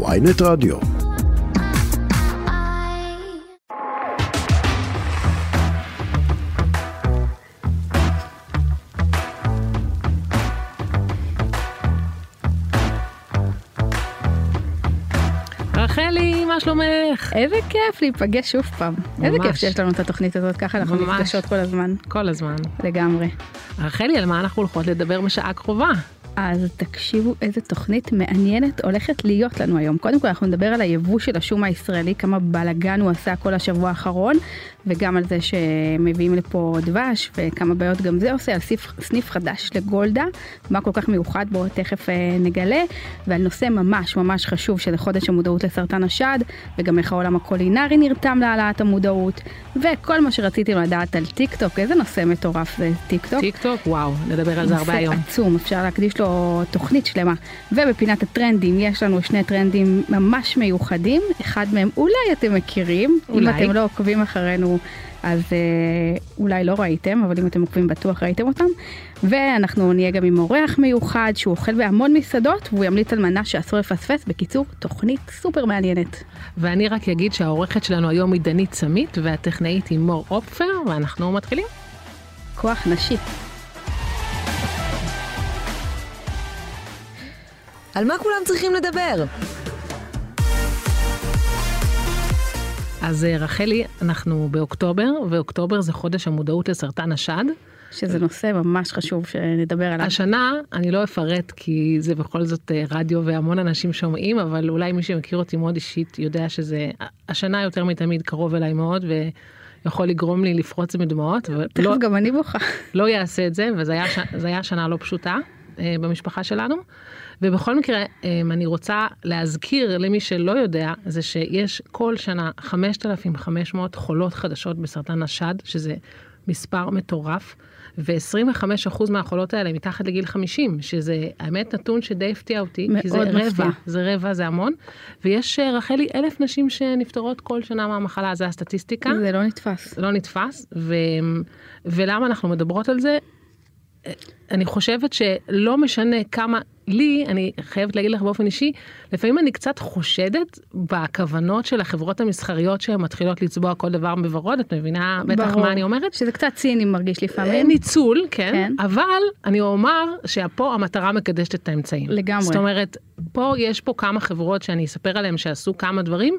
ויינט רדיו. רחלי, מה שלומך? איזה כיף להיפגש שוב פעם. איזה ממש. כיף שיש לנו את התוכנית הזאת, ככה אנחנו ממש. נפגשות כל הזמן. כל הזמן. לגמרי. רחלי, על מה אנחנו הולכות לדבר בשעה הקרובה? אז תקשיבו איזה תוכנית מעניינת הולכת להיות לנו היום. קודם כל אנחנו נדבר על היבוא של השום הישראלי, כמה בלאגן הוא עשה כל השבוע האחרון, וגם על זה שמביאים לפה דבש, וכמה בעיות גם זה עושה, על סניף, סניף חדש לגולדה, מה כל כך מיוחד בו תכף אה, נגלה, ועל נושא ממש ממש חשוב שזה חודש המודעות לסרטן השד, וגם איך העולם הקולינרי נרתם להעלאת המודעות, וכל מה שרציתם לדעת על טיק טוק, איזה נושא מטורף זה טיק טוק. טיק טוק? וואו, נדבר על זה הרבה היום. נושא עצום, אפשר להקדיש לו תוכנית שלמה. ובפינת הטרנדים יש לנו שני טרנדים ממש מיוחדים, אחד מהם אולי אתם מכירים, אולי. אם אתם לא עוקבים אחרינו אז אה, אולי לא ראיתם, אבל אם אתם עוקבים בטוח ראיתם אותם. ואנחנו נהיה גם עם אורח מיוחד שהוא אוכל בהמון מסעדות והוא ימליץ על מנה שאסור לפספס. בקיצור, תוכנית סופר מעניינת. ואני רק אגיד שהעורכת שלנו היום היא דנית סמית, והטכנאית היא מור אופפר, ואנחנו מתחילים. כוח נשי. על מה כולם צריכים לדבר? אז אה, רחלי, אנחנו באוקטובר, ואוקטובר זה חודש המודעות לסרטן השד. שזה נושא ממש חשוב שנדבר עליו. השנה, אני לא אפרט כי זה בכל זאת אה, רדיו והמון אנשים שומעים, אבל אולי מי שמכיר אותי מאוד אישית יודע שזה, השנה יותר מתמיד קרוב אליי מאוד, ויכול לגרום לי לפרוץ מדמעות, תכף ולא גם אני בוכה. לא יעשה את זה, וזה היה, היה שנה לא פשוטה אה, במשפחה שלנו. ובכל מקרה, אה, אני רוצה להזכיר למי שלא יודע, זה שיש כל שנה 5,500 חולות חדשות בסרטן השד, שזה מספר מטורף. ו-25% מהחולות האלה מתחת לגיל 50, שזה האמת נתון שדי הפתיע אותי, כי זה מאוד רבע, מפתיע. זה רבע, זה המון. ויש, אה, רחלי, אלף נשים שנפטרות כל שנה מהמחלה, זה הסטטיסטיקה. זה לא נתפס. לא נתפס, ו... ולמה אנחנו מדברות על זה? אני חושבת שלא משנה כמה, לי, אני חייבת להגיד לך באופן אישי, לפעמים אני קצת חושדת בכוונות של החברות המסחריות שהן מתחילות לצבוע כל דבר בוורוד, את מבינה בטח ברור. מה אני אומרת? שזה קצת ציני מרגיש לפעמים. ניצול, כן, כן. אבל אני אומר שפה המטרה מקדשת את האמצעים. לגמרי. זאת אומרת, פה יש פה כמה חברות שאני אספר עליהן שעשו כמה דברים,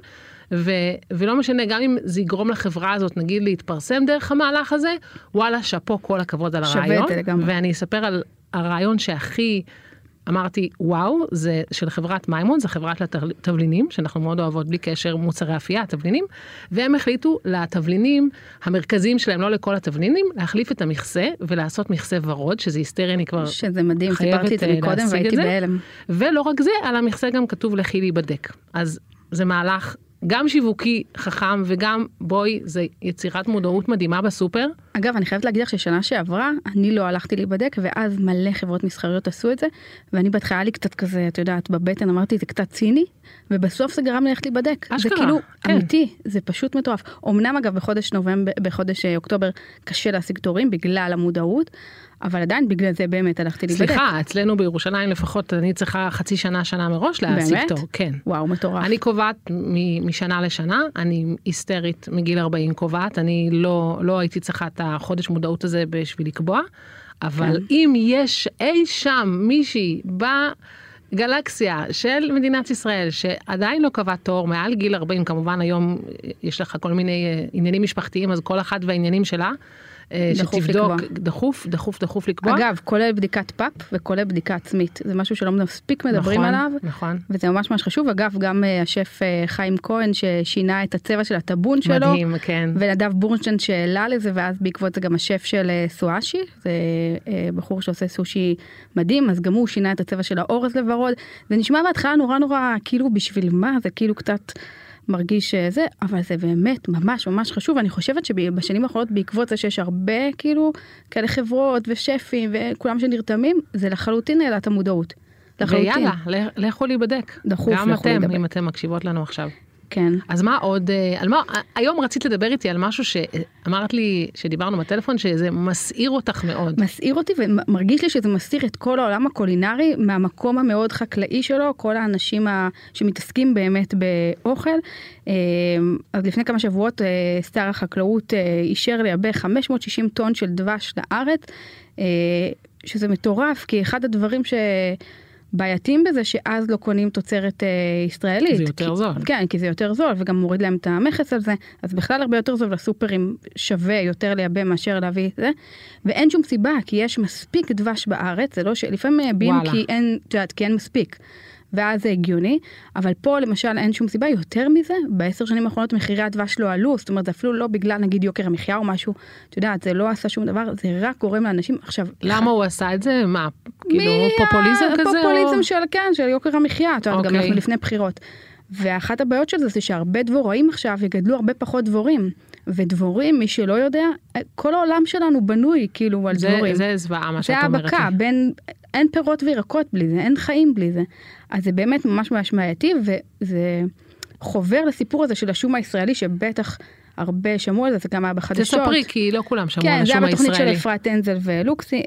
ו, ולא משנה, גם אם זה יגרום לחברה הזאת, נגיד, להתפרסם דרך המהלך הזה, וואלה, שאפו, כל הכבוד על שווה את הרעיון. זה לגמרי. ואני אספר על הרעיון שהכי... אמרתי, וואו, זה של חברת מימון, זה חברת לתבלינים, שאנחנו מאוד אוהבות בלי קשר מוצרי אפייה, תבלינים, והם החליטו לתבלינים המרכזיים שלהם, לא לכל התבלינים, להחליף את המכסה ולעשות מכסה ורוד, שזה היסטרי, אני כבר שזה מדהים, חייבת, סיפרתי את זה אה, מקודם והייתי. בהלם. ולא רק זה, על המכסה גם כתוב לכי להיבדק. אז זה מהלך גם שיווקי חכם וגם בואי, זה יצירת מודעות מדהימה בסופר. אגב, אני חייבת להגיד לך ששנה שעברה, אני לא הלכתי להיבדק, ואז מלא חברות מסחריות עשו את זה, ואני בהתחלה היה לי קצת כזה, את יודעת, בבטן אמרתי, זה קצת ציני, ובסוף זה גרם לי ללכת להיבדק. זה אשכרה, כאילו כן. אמיתי, זה פשוט מטורף. אמנם אגב בחודש נובמבר, בחודש אה, אוקטובר קשה להשיג תורים בגלל המודעות, אבל עדיין בגלל זה באמת הלכתי להיבדק. סליחה, אצלנו בירושלים לפחות אני צריכה חצי שנה, שנה מראש להשיג באמת? תור. כן. וואו, מטורף. אני קובעת מ- משנה לשנה, אני היסטרית מגיל 40 קובעת, אני לא, לא הייתי צריכה את החודש מודעות הזה בשביל לקבוע, אבל כן. אם יש אי שם מישהי בגלקסיה של מדינת ישראל שעדיין לא קבע תור מעל גיל 40, כמובן היום יש לך כל מיני אה, עניינים משפחתיים, אז כל אחת והעניינים שלה. אה, שתבדוק, לקבוע. דחוף, דחוף, דחוף לקבוע. אגב, כולל בדיקת פאפ וכולל בדיקה עצמית, זה משהו שלא מספיק מדברים נכון, עליו. נכון. וזה ממש ממש חשוב, אגב גם אה, השף אה, חיים כהן ששינה את הצבע של הטאבון שלו, מדהים, כן. ונדב בורנשטיין שהעלה לזה ואז בעקבות זה גם השף של סואשי, זה בחור שעושה סושי מדהים, אז גם הוא שינה את הצבע של האורז לוורוד, זה נשמע בהתחלה נורא נורא כאילו בשביל מה, זה כאילו קצת מרגיש אה, זה, אבל זה באמת ממש ממש חשוב, אני חושבת שבשנים האחרונות בעקבות זה שיש הרבה כאילו כאלה חברות ושפים וכולם שנרתמים, זה לחלוטין העלה את המודעות. לחלוטין. ויאללה, לכו להיבדק. דחוף, גם לכו אתם, להיבדק. אם אתם מקשיבות לנו עכשיו. כן. אז מה עוד, אה, על מה, היום רצית לדבר איתי על משהו שאמרת לי, שדיברנו בטלפון, שזה מסעיר אותך מאוד. מסעיר אותי ומרגיש לי שזה מסתיר את כל העולם הקולינרי מהמקום המאוד חקלאי שלו, כל האנשים ה... שמתעסקים באמת באוכל. אה, אז לפני כמה שבועות אה, שר החקלאות אישר לייבא 560 טון של דבש לארץ, שזה מטורף, כי אחד הדברים ש... בעייתיים בזה שאז לא קונים תוצרת אה, ישראלית. זה יותר כי, זול. כן, כי זה יותר זול וגם מוריד להם את המכס על זה, אז בכלל הרבה יותר זול לסופרים שווה יותר לייבא מאשר להביא את זה. ואין שום סיבה, כי יש מספיק דבש בארץ, זה לא שלפעמים מייבאים כי אין, את יודעת, כי אין מספיק. ואז זה הגיוני, אבל פה למשל אין שום סיבה, יותר מזה, בעשר שנים האחרונות מחירי הדבש לא עלו, זאת אומרת זה אפילו לא בגלל נגיד יוקר המחיה או משהו, את יודעת, זה לא עשה שום דבר, זה רק גורם לאנשים, עכשיו... למה הוא עשה את זה? מה, כאילו פופוליזם כזה? פופוליזם או... של, כן, של יוקר המחיה, את יודעת. גם אנחנו אוקיי. לפני בחירות. ואחת הבעיות של זה זה שהרבה דבוראים עכשיו יגדלו הרבה פחות דבורים. ודבורים, מי שלא יודע, כל העולם שלנו בנוי כאילו על זה, דבורים. זה זוועה מה שאת אומרת. זה האבקה, בין, אין פירות וירקות בלי זה, אין חיים בלי זה. אז זה באמת ממש ממש בעייתי, וזה חובר לסיפור הזה של השום הישראלי, שבטח הרבה שמעו על זה, זה גם היה בחדשות. תספרי, כי לא כולם שמעו כן, על השום הישראלי. כן, זה היה בתוכנית של אפרת אנזל ולוקסי.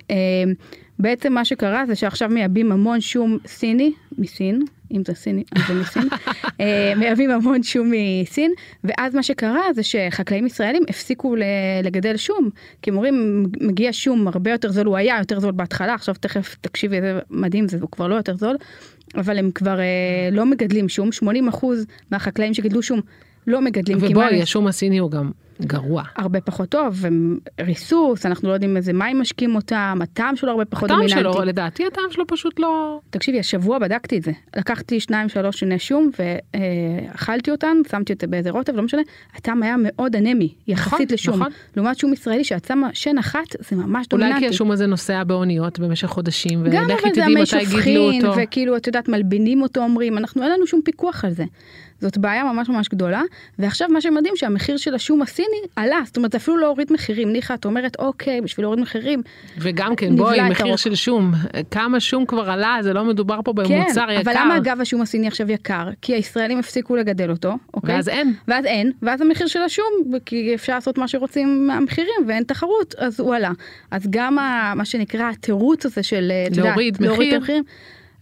בעצם מה שקרה זה שעכשיו מייבאים המון שום סיני מסין, אם זה סיני, אז זה מסין, אה, מייבאים המון שום מסין, ואז מה שקרה זה שחקלאים ישראלים הפסיקו לגדל שום, כי הם אומרים, מגיע שום הרבה יותר זול, הוא היה יותר זול בהתחלה, עכשיו תכף תקשיבי איזה מדהים זה, הוא כבר לא יותר זול, אבל הם כבר אה, לא מגדלים שום, 80% מהחקלאים שגידלו שום לא מגדלים כמעט. ובואי, השום הסיני הוא גם גרוע. הרבה פחות טוב, ריסוס, אנחנו לא יודעים איזה מים משקים אותם, הטעם שלו הרבה פחות דומיננטי. הטעם שלו, לדעתי הטעם שלו פשוט לא... תקשיבי, השבוע בדקתי את זה. לקחתי שניים שלוש שני שום ואכלתי אותם, שמתי את זה באיזה רוטב, לא משנה, הטעם היה מאוד אנמי, יחסית נכון, לשום. נכון. לעומת שום ישראלי שאת שמה שן אחת, זה ממש דומיננטי. אולי כי השום הזה נוסע באוניות במשך חודשים, ולכי תדעי מתי גידלו אותו. וכאילו, את יודעת, מלבינים אותו אומרים, אנחנו, אין לנו שום פיקוח על זה. זאת בעיה ממש ממש גדולה, ועכשיו מה שמדהים שהמחיר של השום הסיני עלה, זאת אומרת זה אפילו לא הוריד מחירים, ניחא את אומרת אוקיי, בשביל להוריד מחירים. וגם כן, בואי, מחיר הרוק. של שום, כמה שום כבר עלה, זה לא מדובר פה במוצר כן, יקר. אבל למה אגב השום הסיני עכשיו יקר? כי הישראלים הפסיקו לגדל אותו, אוקיי? ואז אין. ואז אין, ואז המחיר של השום, כי אפשר לעשות מה שרוצים מהמחירים ואין תחרות, אז הוא עלה. אז גם ה, מה שנקרא התירוץ הזה של, להוריד מחיר. להוריד מחיר.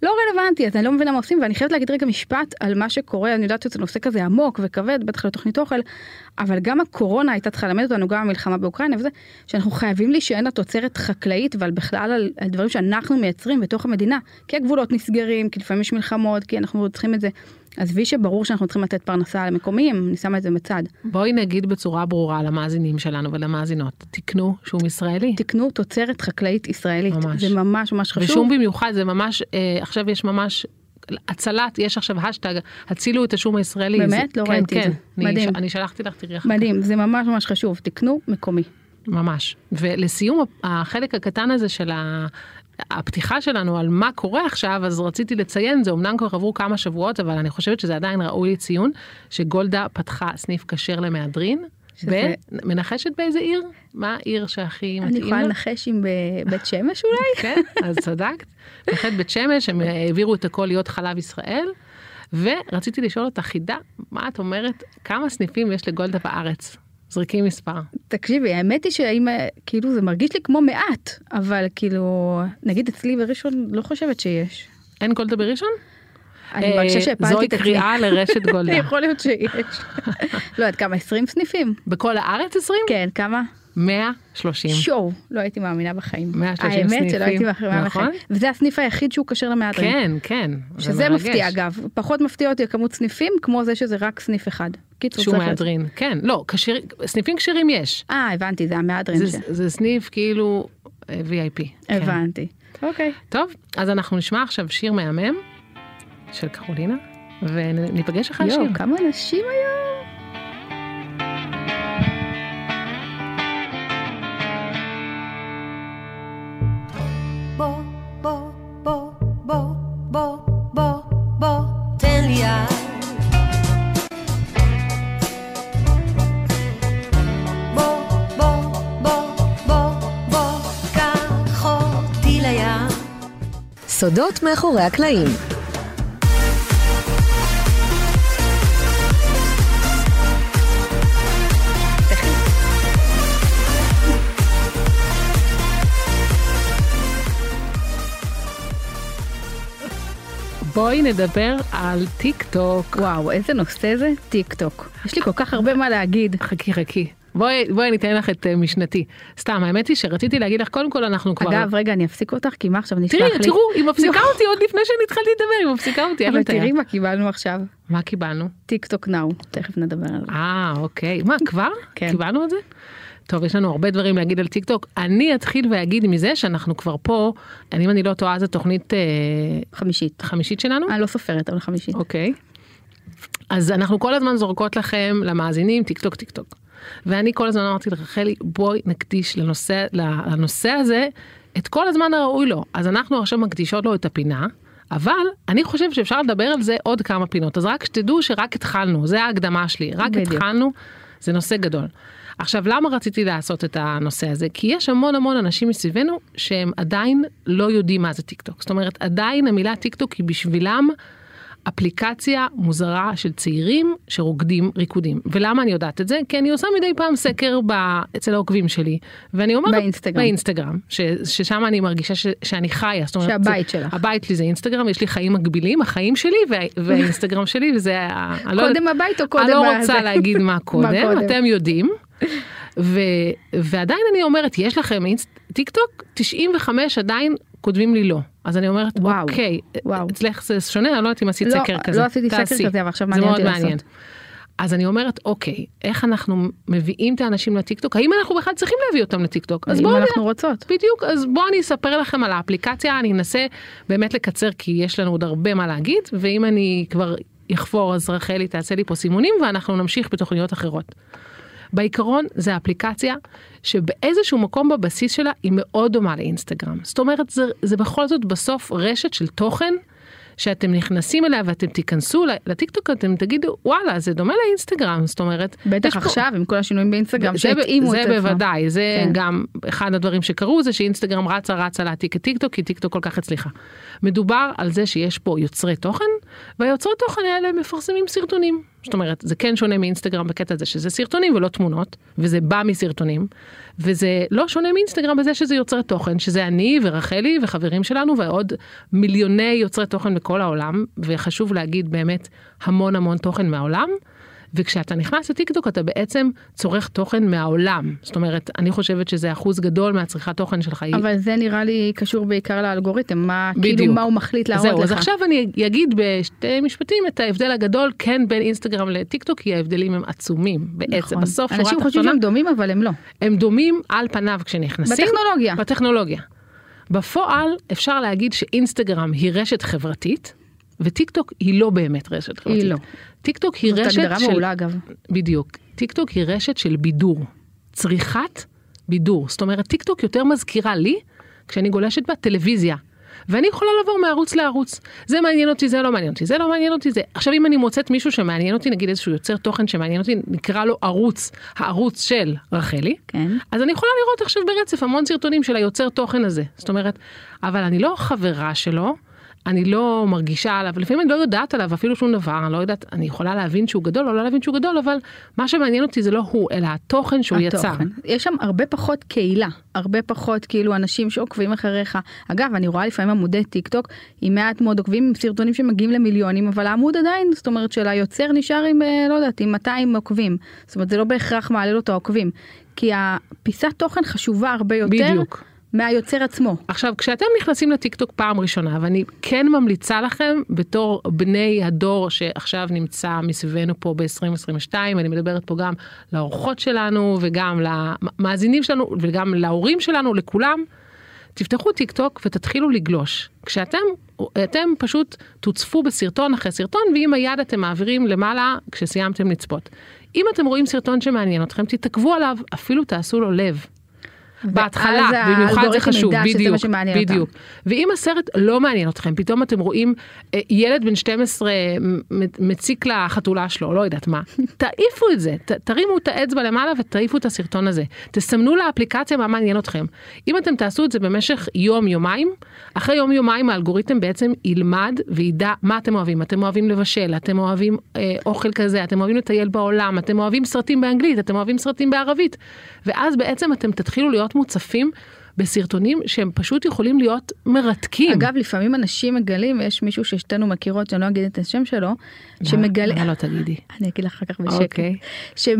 לא רלוונטי, אז אני לא מבינה מה עושים, ואני חייבת להגיד רגע משפט על מה שקורה, אני יודעת שזה נושא כזה עמוק וכבד, בטח לתוכנית אוכל, אבל גם הקורונה הייתה צריכה ללמד אותנו, גם המלחמה באוקראינה וזה, שאנחנו חייבים להישען על תוצרת חקלאית ועל בכלל על, על דברים שאנחנו מייצרים בתוך המדינה, כי הגבולות נסגרים, כי לפעמים יש מלחמות, כי אנחנו צריכים את זה. עזבי שברור שאנחנו צריכים לתת פרנסה למקומיים, אני שמה את זה בצד. בואי נגיד בצורה ברורה למאזינים שלנו ולמאזינות, תקנו שום ישראלי. תקנו תוצרת חקלאית ישראלית, ממש. זה ממש ממש חשוב. ושום במיוחד, זה ממש, אה, עכשיו יש ממש הצלת, יש עכשיו השטג, הצילו את השום הישראלי. באמת? זה, לא כן, ראיתי כן, את זה. מדהים. אני שלחתי לך, תראי אחר מדהים, זה ממש ממש חשוב, תקנו מקומי. ממש. ולסיום החלק הקטן הזה של הפתיחה שלנו על מה קורה עכשיו, אז רציתי לציין, זה אמנם כבר עברו כמה שבועות, אבל אני חושבת שזה עדיין ראוי לציון, שגולדה פתחה סניף כשר למהדרין. שזה... ומנחשת באיזה עיר? מה העיר שהכי מתאים אני יכולה לנחש אם בבית שמש אולי? כן, אז צדקת. בהחלט בית שמש, הם העבירו את הכל להיות חלב ישראל. ורציתי לשאול אותך חידה, מה את אומרת, כמה סניפים יש לגולדה בארץ? זרקי מספר. תקשיבי, האמת היא שאם, כאילו זה מרגיש לי כמו מעט, אבל כאילו, נגיד אצלי בראשון לא חושבת שיש. אין גולדה בראשון? אני מרגישה שהפלתי את עצמי. זוהי קריאה לרשת גולדה. יכול להיות שיש. לא יודעת כמה, 20 סניפים? בכל הארץ 20? כן, כמה? 130. שואו, לא הייתי מאמינה בחיים. 130 סניפים. האמת שלא הייתי מאמינה נכון? בחיים. וזה הסניף היחיד שהוא כשר למהדרין. כן, כן. שזה מפתיע אגב. פחות מפתיע אותי הכמות סניפים, כמו זה שזה רק סניף אחד. קיצור, שהוא מהדרין. כן, לא, כשיר, סניפים כשרים יש. אה, הבנתי, זה המהדרין. זה, ש... זה סניף כאילו אה, VIP. כן. הבנתי. כן. אוקיי. טוב, אז אנחנו נשמע עכשיו שיר מהמם של קרולינה, וניפגש אחרי השיר. יואו, כמה אנשים היום. הסודות מאחורי הקלעים. בואי נדבר על טיק טוק. וואו, איזה נושא זה? טיק טוק. יש לי כל כך הרבה מה להגיד. חכי, חכי. בואי, בואי ניתן לך את אה, משנתי. סתם, האמת היא שרציתי להגיד לך, קודם כל אנחנו כבר... אגב, רגע, אני אפסיק אותך, כי מה עכשיו נשלח תראי, לי? תראו, היא מפסיקה אותי עוד לפני שאני התחלתי לדבר, היא מפסיקה אותי, אבל. תראי מה קיבלנו עכשיו. מה קיבלנו? טיק טוק Now, תכף נדבר על זה. אה, אוקיי. מה, כבר? כן. קיבלנו את זה? טוב, יש לנו הרבה דברים להגיד על טיק טוק. אני אתחיל ואגיד מזה שאנחנו כבר פה, אני, אם אני לא טועה, זו תוכנית אה, חמישית. חמישית שלנו. אני לא סופרת, אבל חמישית. אוקיי. אז אנחנו כל הזמן זורקות לכם, למאזינים, טיק טוק, טיק טוק. ואני כל הזמן אמרתי לרחלי, בואי נקדיש לנושא, לנושא הזה את כל הזמן הראוי לו. אז אנחנו עכשיו מקדישות לו את הפינה, אבל אני חושבת שאפשר לדבר על זה עוד כמה פינות. אז רק שתדעו שרק התחלנו, זה ההקדמה שלי, רק בדיוק. התחלנו, זה נושא גדול. עכשיו, למה רציתי לעשות את הנושא הזה? כי יש המון המון אנשים מסביבנו שהם עדיין לא יודעים מה זה טיק טוק. זאת אומרת, עדיין המילה טיק טוק היא בשבילם אפליקציה מוזרה של צעירים שרוקדים ריקודים. ולמה אני יודעת את זה? כי אני עושה מדי פעם סקר ב... אצל העוקבים שלי, ואני אומרת... באינסטגרם. באינסטגרם, ש... ששם אני מרגישה ש... שאני חיה. זאת אומרת, שהבית זה... שלך. הבית שלי זה אינסטגרם, יש לי חיים מקבילים, החיים שלי וה... והאינסטגרם שלי, וזה... ה- לא קודם הבית או קודם... אני לא? רוצה להגיד מה קודם, קודם? אתם יודעים. ו... ועדיין אני אומרת, יש לכם אינס... טיק טוק, 95 עדיין כותבים לי לא. אז אני אומרת, וואו, אוקיי, וואו. אצלך זה שונה, אני לא יודעת אם עשית לא, סקר כזה. לא עשיתי סקר תעשי. כזה, אבל עכשיו מעניין אותי מעניין. לעשות. אז אני אומרת, אוקיי, איך אנחנו מביאים את האנשים לטיקטוק? האם אנחנו בכלל צריכים להביא אותם לטיקטוק? אז בואו אנחנו רוצות. בדיוק, אז בואו אני אספר לכם על האפליקציה, אני אנסה באמת לקצר כי יש לנו עוד הרבה מה להגיד, ואם אני כבר אחפור אז רחלי תעשה לי פה סימונים ואנחנו נמשיך בתוכניות אחרות. בעיקרון זה אפליקציה שבאיזשהו מקום בבסיס שלה היא מאוד דומה לאינסטגרם. זאת אומרת, זה, זה בכל זאת בסוף רשת של תוכן שאתם נכנסים אליה ואתם תיכנסו לטיקטוק, אתם תגידו, וואלה, זה דומה לאינסטגרם, זאת אומרת, בטח פה- עכשיו עם כל השינויים באינסטגרם זה, שהתאימו את זה עצמם. בוודאי, זה כן. גם אחד הדברים שקרו זה שאינסטגרם רצה רצה להעתיק את טיקטוק כי טיקטוק כל כך הצליחה. מדובר על זה שיש פה יוצרי תוכן והיוצרי תוכן האלה מפרסמים סרטונים. זאת אומרת זה כן שונה מאינסטגרם בקטע הזה שזה סרטונים ולא תמונות וזה בא מסרטונים וזה לא שונה מאינסטגרם בזה שזה יוצרי תוכן שזה אני ורחלי וחברים שלנו ועוד מיליוני יוצרי תוכן בכל העולם וחשוב להגיד באמת המון המון תוכן מהעולם. וכשאתה נכנס לטיקטוק אתה בעצם צורך תוכן מהעולם. זאת אומרת, אני חושבת שזה אחוז גדול מהצריכת תוכן שלך. אבל זה נראה לי קשור בעיקר לאלגוריתם, מה, בדיוק. כאילו מה הוא מחליט להראות זהו, לך. אז עכשיו אני אגיד בשתי משפטים את ההבדל הגדול, כן בין אינסטגרם לטיקטוק, כי ההבדלים הם עצומים. בעצם, נכון. בסוף אנשים חושבים שהם דומים אבל הם לא. הם דומים על פניו כשנכנסים. בטכנולוגיה. בטכנולוגיה. בפועל אפשר להגיד שאינסטגרם היא רשת חברתית, וטיק טוק היא לא באמת רשת חברתית. לא. טיק טוק היא זאת רשת הגדרה של... מעולה אגב. בדיוק. טיק טוק היא רשת של בידור. צריכת בידור. זאת אומרת, טיק טוק יותר מזכירה לי, כשאני גולשת בה, טלוויזיה. ואני יכולה לעבור מערוץ לערוץ. זה מעניין אותי, זה לא מעניין אותי, זה לא מעניין אותי, זה... עכשיו אם אני מוצאת מישהו שמעניין אותי, נגיד איזשהו יוצר תוכן שמעניין אותי, נקרא לו ערוץ, הערוץ של רחלי, כן. אז אני יכולה לראות עכשיו ברצף המון סרטונים של היוצר תוכן הזה. זאת אומרת, אבל אני לא חברה שלו, אני לא מרגישה עליו, לפעמים אני לא יודעת עליו אפילו שום דבר, אני לא יודעת, אני יכולה להבין שהוא גדול או לא להבין שהוא גדול, אבל מה שמעניין אותי זה לא הוא, אלא התוכן שהוא יצר. התוכן. יש שם הרבה פחות קהילה, הרבה פחות כאילו אנשים שעוקבים אחריך. אגב, אני רואה לפעמים עמודי טיק טוק עם מעט מאוד עוקבים, עם סרטונים שמגיעים למיליונים, אבל העמוד עדיין, זאת אומרת של היוצר נשאר עם, אה, לא יודעת, עם 200 עוקבים. זאת אומרת, זה לא בהכרח מעלה לו את העוקבים. כי הפיסת תוכן חשובה הרבה יותר בדיוק. מהיוצר עצמו. עכשיו, כשאתם נכנסים לטיקטוק פעם ראשונה, ואני כן ממליצה לכם, בתור בני הדור שעכשיו נמצא מסביבנו פה ב-2022, אני מדברת פה גם לאורחות שלנו, וגם למאזינים שלנו, וגם להורים שלנו, לכולם, תפתחו טיק טוק ותתחילו לגלוש. כשאתם, אתם פשוט תוצפו בסרטון אחרי סרטון, ועם היד אתם מעבירים למעלה כשסיימתם לצפות. אם אתם רואים סרטון שמעניין אתכם, תתעכבו עליו, אפילו תעשו לו לב. בהתחלה, במיוחד זה חשוב, בדיוק, שמעניין אותם. בדיוק. ואם הסרט לא מעניין אתכם, פתאום אתם רואים אה, ילד בן 12 מ- מציק לחתולה שלו, לא יודעת מה, תעיפו את זה, ת, תרימו את האצבע למעלה ותעיפו את הסרטון הזה. תסמנו לאפליקציה מה מעניין אתכם. אם אתם תעשו את זה במשך יום-יומיים, אחרי יום-יומיים האלגוריתם בעצם ילמד וידע מה אתם אוהבים. אתם אוהבים לבשל, אתם אוהבים אה, אוכל כזה, אתם אוהבים לטייל בעולם, אתם אוהבים סרטים באנגלית, אתם אוהבים סרטים בערבית. ואז בעצם אתם תתחילו להיות מוצפים בסרטונים שהם פשוט יכולים להיות מרתקים. אגב, לפעמים אנשים מגלים, יש מישהו ששתינו מכירות, שאני לא אגיד את השם שלו, שמגלה... למה לא תגידי? אני אגיד לך אחר כך בשקט. אוקיי. ש, אה,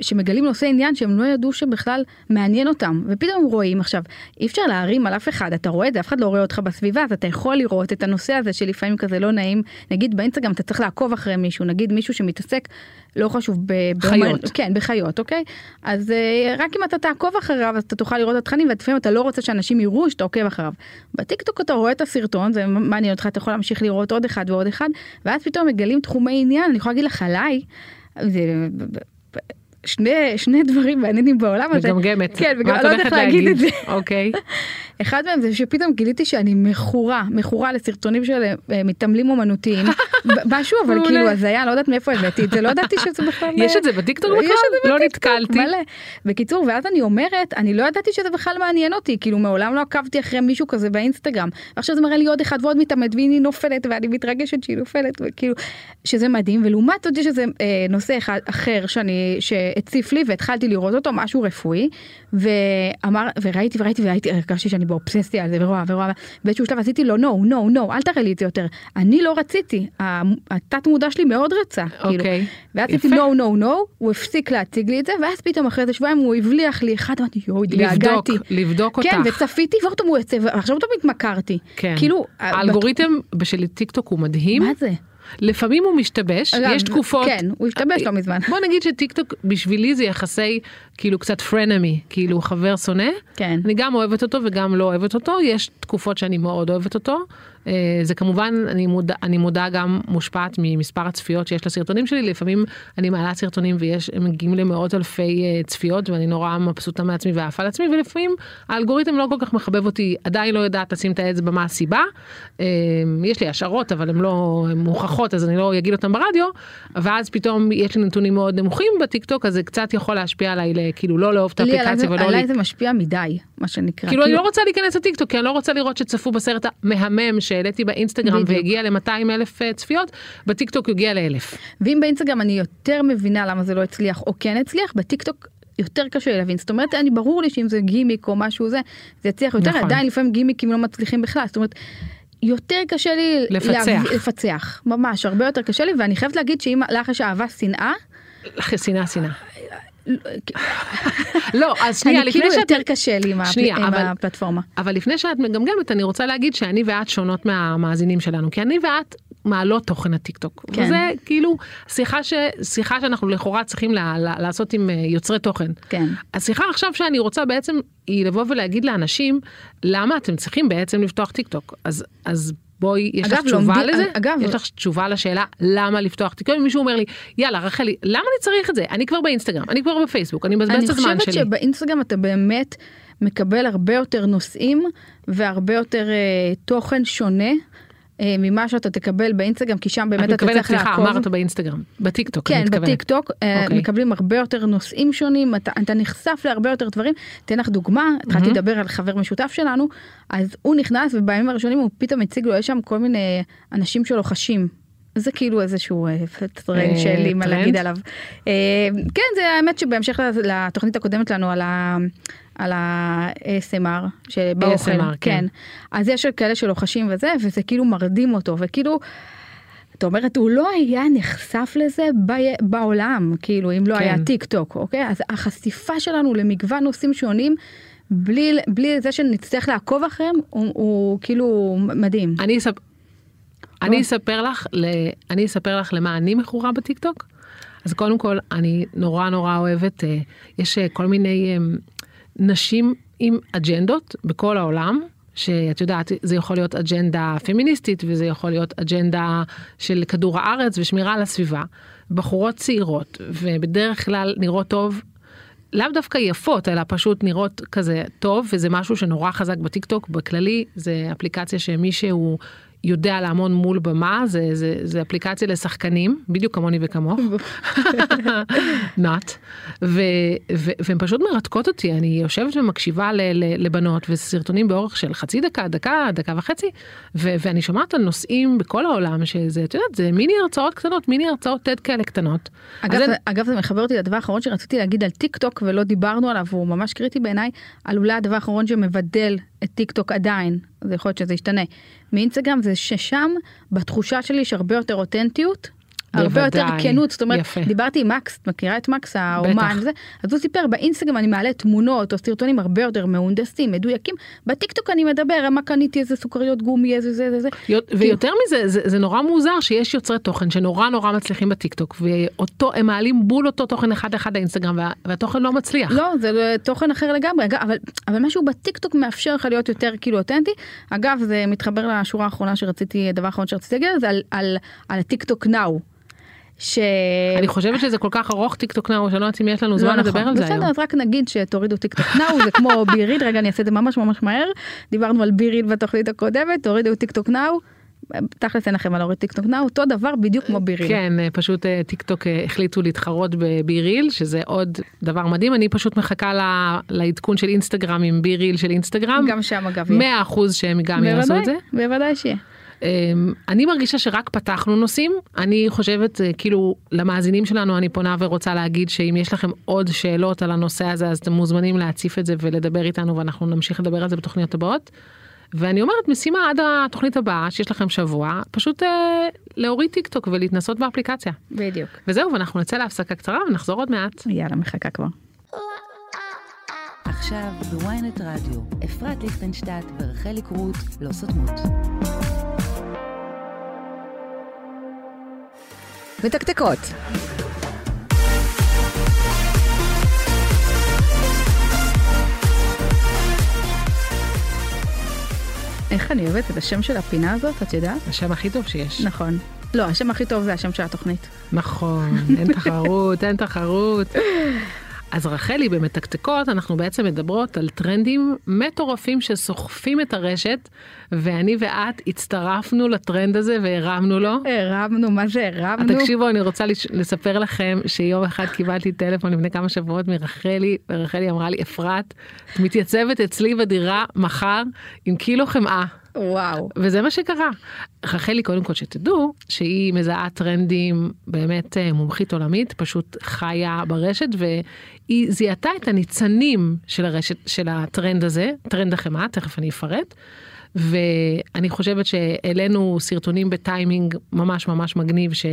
שמגלים נושא עניין שהם לא ידעו שבכלל מעניין אותם, ופתאום רואים עכשיו, אי אפשר להרים על אף אחד, אתה רואה את זה, אף אחד לא רואה אותך בסביבה, אז אתה יכול לראות את הנושא הזה שלפעמים כזה לא נעים, נגיד באינסטגרם אתה צריך לעקוב אחרי מישהו, נגיד מישהו שמתעסק, לא חשוב, ב... חיות. באומן- כן, בחיות, אוקיי? אז אה, רק אם אתה תעקוב אחריו, אז אתה תוכל לראות את התכנים, ולפעמים אתה לא רוצה שאנשים יראו שאתה עוקב אחריו. בטיקטוק אתה רואה את הסרטון, זה מעניין אותך, אתה יכול להמשיך לראות עוד אחד ועוד אחד, ואז פתאום מגלים תחומי עניין, אני יכולה להגיד לך עליי, זה... שני, שני דברים מעניינים בעולם הזה. מגמגמת. כן, וגם אני לא יודעת להגיד את זה. אוקיי. אחד מהם זה שפתאום גיליתי שאני מכורה, מכורה לסרטונים של אה, מתעמלים אומנותיים, משהו אבל. כאילו הזיה, לא יודעת מאיפה הבאתי את זה, לא ידעתי שזה בכלל... יש אה, את זה בטיקטוק יש בכלל? את זה לא בטיקטוק, נתקלתי. מלא. בקיצור, ואז אני אומרת, אני לא ידעתי שזה בכלל מעניין אותי, כאילו מעולם לא עקבתי אחרי מישהו כזה באינסטגרם. ועכשיו זה מראה לי עוד אחד ועוד מתעמת, והנה נופלת, ואני מתרגשת שהיא נופלת, וכאילו, שזה מדהים, ולעומת זאת יש איזה אה, נושא אחד אחר שאני, שהציף לי, והתחלתי לראות אותו, משהו רפואי, ואמר, וראיתי וראיתי וראיתי, הרגשתי שאני באובססיה על זה, ורואה ורואה, באיזשהו שלב עשיתי לו, no, no, no, אל תראה לי את זה יותר. אני לא רציתי, התת מודע שלי מאוד רצה, כאילו. אוקיי. ואז עשיתי no no no הוא הפסיק להציג לי את זה ואז פתאום אחרי איזה שבועיים הוא הבליח לי אחד אמרתי יואו התגעגעתי. לבדוק כן אותך. וצפיתי ועכשיו פתאום התמכרתי. כן. כאילו האלגוריתם של טיקטוק הוא מדהים. מה זה? לפעמים הוא משתבש, אגב, יש תקופות. כן הוא השתבש לא מזמן. בוא נגיד שטיקטוק בשבילי זה יחסי כאילו קצת frenemy, כאילו חבר שונא. כן. אני גם אוהבת אותו וגם לא אוהבת אותו, יש תקופות שאני מאוד אוהבת אותו. אה, זה כמובן, אני מודע, אני מודע גם מושפעת ממספר הצפיות שיש לסרטונים שלי, לפעמים אני מעלה סרטונים ויש, הם מגיעים למאות אלפי אה, צפיות ואני נורא מבסוטה מעצמי ועפה על עצמי, ולפעמים האלגוריתם לא כל כך מחבב אותי, עדיין לא יודעת לשים את האצבע מה הסיבה. אה, יש לי השערות אבל הן לא הן מוכחות אז אני לא אגיד אותן ברדיו, ואז פתאום יש לי נתונים מאוד נמוכים בטיקטוק אז זה קצת יכול להשפיע עליי כאילו לא לאהוב את האפליקציה ולא עליי זה משפיע מדי מה שנקרא. כאילו אני לא רוצה להיכנס לטיקטוק כי אני לא רוצה לראות שצפו בסרט המהמם שהעליתי באינסטגרם בדיוק. והגיע ל-200 אלף אה, צפיות, בטיקטוק הגיע לאלף. ואם באינסטגרם אני יותר מבינה למה זה לא הצליח או כן הצליח בטיקטוק. יותר קשה להבין זאת אומרת אני ברור לי שאם זה גימיק או משהו זה זה יצליח יותר נכון. עדיין לפעמים גימיקים לא מצליחים בכלל זאת אומרת. יותר קשה לי לפצח. להב- לפצח ממש הרבה יותר קשה לי ואני חייבת להגיד שאם לך יש אהבה שנאה שנאה שנאה. לא אז שנייה אני לפני כאילו שאת יותר קשה לי עם, הפלטפורמה. אבל לפני שאת מגמגמת אני רוצה להגיד שאני ואת שונות מהמאזינים שלנו כי אני ואת מעלות תוכן לטיקטוק כן. וזה כאילו שיחה ש... שיחה שאנחנו לכאורה צריכים לה... לה... לעשות עם אה, יוצרי תוכן. כן. השיחה עכשיו שאני רוצה בעצם היא לבוא ולהגיד לאנשים למה אתם צריכים בעצם לפתוח טיק טוק אז אז בואי יש לך אגב, תשובה לומדים- לזה? אגב- יש לך תשובה לשאלה למה לפתוח? טוק אם מישהו אומר לי יאללה רחלי למה אני צריך את זה? אני כבר באינסטגרם אני כבר בפייסבוק אני מבזבז אני את הזמן חושבת שלי. שבאינסטגרם אתה באמת מקבל הרבה יותר נושאים והרבה יותר אה, תוכן שונה ממה שאתה תקבל באינסטגרם כי שם באמת את אתה צריך סליחה, לעקוב. אמרת באינסטגרם, בטיקטוק, אני כן, מתכוונת. בטיקטוק אה, אוקיי. מקבלים הרבה יותר נושאים שונים, אתה, אתה נחשף להרבה יותר דברים. אתן לך דוגמה, התחלתי לדבר על חבר משותף שלנו, אז הוא נכנס ובימים הראשונים הוא פתאום הציג לו, יש שם כל מיני אנשים שלוחשים. זה כאילו איזשהו אה, טרנד אה, שאין לי מה? להגיד עליו. אה, כן, זה האמת שבהמשך לתוכנית הקודמת לנו על ה... על ה-ASMR שבאוכל, ASMR, כן. אז יש כאלה שלוחשים וזה, וזה כאילו מרדים אותו, וכאילו, את אומרת, הוא לא היה נחשף לזה ב- בעולם, כאילו, אם לא כן. היה טיק טוק, אוקיי? אז החשיפה שלנו למגוון נושאים שונים, בלי, בלי זה שנצטרך לעקוב אחריהם, הוא, הוא כאילו מדהים. אני אספ... אני אספר לך, ל... אני אספר לך למה אני מכורה בטיקטוק. אז קודם כל, אני נורא נורא אוהבת, אה, יש אה, כל מיני אה, נשים עם אג'נדות בכל העולם, שאת יודעת, זה יכול להיות אג'נדה פמיניסטית וזה יכול להיות אג'נדה של כדור הארץ ושמירה על הסביבה. בחורות צעירות ובדרך כלל נראות טוב לאו דווקא יפות אלא פשוט נראות כזה טוב וזה משהו שנורא חזק בטיקטוק בכללי זה אפליקציה שמי שהוא יודע לעמוד מול במה, זה, זה, זה אפליקציה לשחקנים, בדיוק כמוני וכמוך. נאט. והן פשוט מרתקות אותי, אני יושבת ומקשיבה ל, ל, לבנות וסרטונים באורך של חצי דקה, דקה, דקה וחצי, ו, ואני שומעת על נושאים בכל העולם שזה, את יודעת, זה מיני הרצאות קטנות, מיני הרצאות TED כאלה קטנות. אגב, זה, אגב זה מחבר אותי לדבר האחרון שרציתי להגיד על טיק טוק ולא דיברנו עליו, הוא ממש קריטי בעיניי, על אולי הדבר האחרון שמבדל את טיק טוק עדיין, זה יכול להיות שזה ישתנה, מאינסטגרם זה ששם בתחושה שלי יש הרבה יותר אותנטיות הרבה יותר כנות, זאת אומרת, יפה. דיברתי עם מקס, את מכירה את מקס האומן, וזה, אז הוא סיפר באינסטגרם אני מעלה תמונות או סרטונים הרבה יותר מהונדסים, מדויקים, בטיקטוק אני מדבר, מה קניתי איזה סוכריות גומי, איזה זה זה זה. ויותר מזה, זה, זה נורא מוזר שיש יוצרי תוכן שנורא נורא מצליחים בטיקטוק, ואותו, הם מעלים בול אותו תוכן אחד אחד לאינסטגרם, וה, והתוכן לא מצליח. לא, זה לא, תוכן אחר לגמרי, אבל, אבל משהו בטיקטוק מאפשר לך להיות יותר כאילו אותנטי. אגב, זה מתחבר לשורה האחרונה שרציתי, הדבר האחרון שרציתי להגיד, זה על, על, על הטיקטוק Now. ש... אני חושבת שזה כל כך ארוך טיק טוק Now, שאני לא יודעת אם יש לנו זמן לא לדבר נכון. על זה היום. בסדר, אז רק נגיד שתורידו טיק טוק Now, זה כמו BeReal, רגע אני אעשה את זה ממש ממש מהר. דיברנו על BeReal בתוכנית הקודמת, תורידו טיק טוק Now. תכלס אין לכם מה להוריד טיק טוק Now, אותו דבר בדיוק כמו BeReal. כן, פשוט אה, טיק טוק אה, החליטו להתחרות בביריל, שזה עוד דבר מדהים, אני פשוט מחכה לעדכון של אינסטגרם עם ביריל של אינסטגרם. גם שם אגב. 100% שהם גם יעשו את זה. בוודאי שיהיה. אמ, אני מרגישה שרק פתחנו נושאים, אני חושבת אה, כאילו למאזינים שלנו אני פונה ורוצה להגיד שאם יש לכם עוד שאלות על הנושא הזה אז אתם מוזמנים להציף את זה ולדבר איתנו ואנחנו נמשיך לדבר על זה בתוכניות הבאות. ואני אומרת משימה עד התוכנית הבאה שיש לכם שבוע פשוט אה, להוריד טיק טוק ולהתנסות באפליקציה. בדיוק. וזהו ואנחנו נצא להפסקה קצרה ונחזור עוד מעט. יאללה מחכה כבר. עכשיו בוויינט רדיו, אפרת ליכטנשטט ורחלי קרוט לא סותמות. מתקתקות. איך אני אוהבת את השם של הפינה הזאת, את יודעת? השם הכי טוב שיש. נכון. לא, השם הכי טוב זה השם של התוכנית. נכון, אין תחרות, אין תחרות. אז רחלי במתקתקות אנחנו בעצם מדברות על טרנדים מטורפים שסוחפים את הרשת ואני ואת הצטרפנו לטרנד הזה והרמנו לו. הרמנו, מה זה הרמנו? תקשיבו אני רוצה לספר לכם שיום אחד קיבלתי טלפון לפני כמה שבועות מרחלי ורחלי אמרה לי אפרת את מתייצבת אצלי בדירה מחר עם קילו חמאה. וואו. וזה מה שקרה. רחלי קודם כל שתדעו שהיא מזהה טרנדים באמת אה, מומחית עולמית פשוט חיה ברשת והיא זיהתה את הניצנים של הרשת של הטרנד הזה טרנד החמאה תכף אני אפרט. ואני חושבת שהעלינו סרטונים בטיימינג ממש ממש מגניב ש...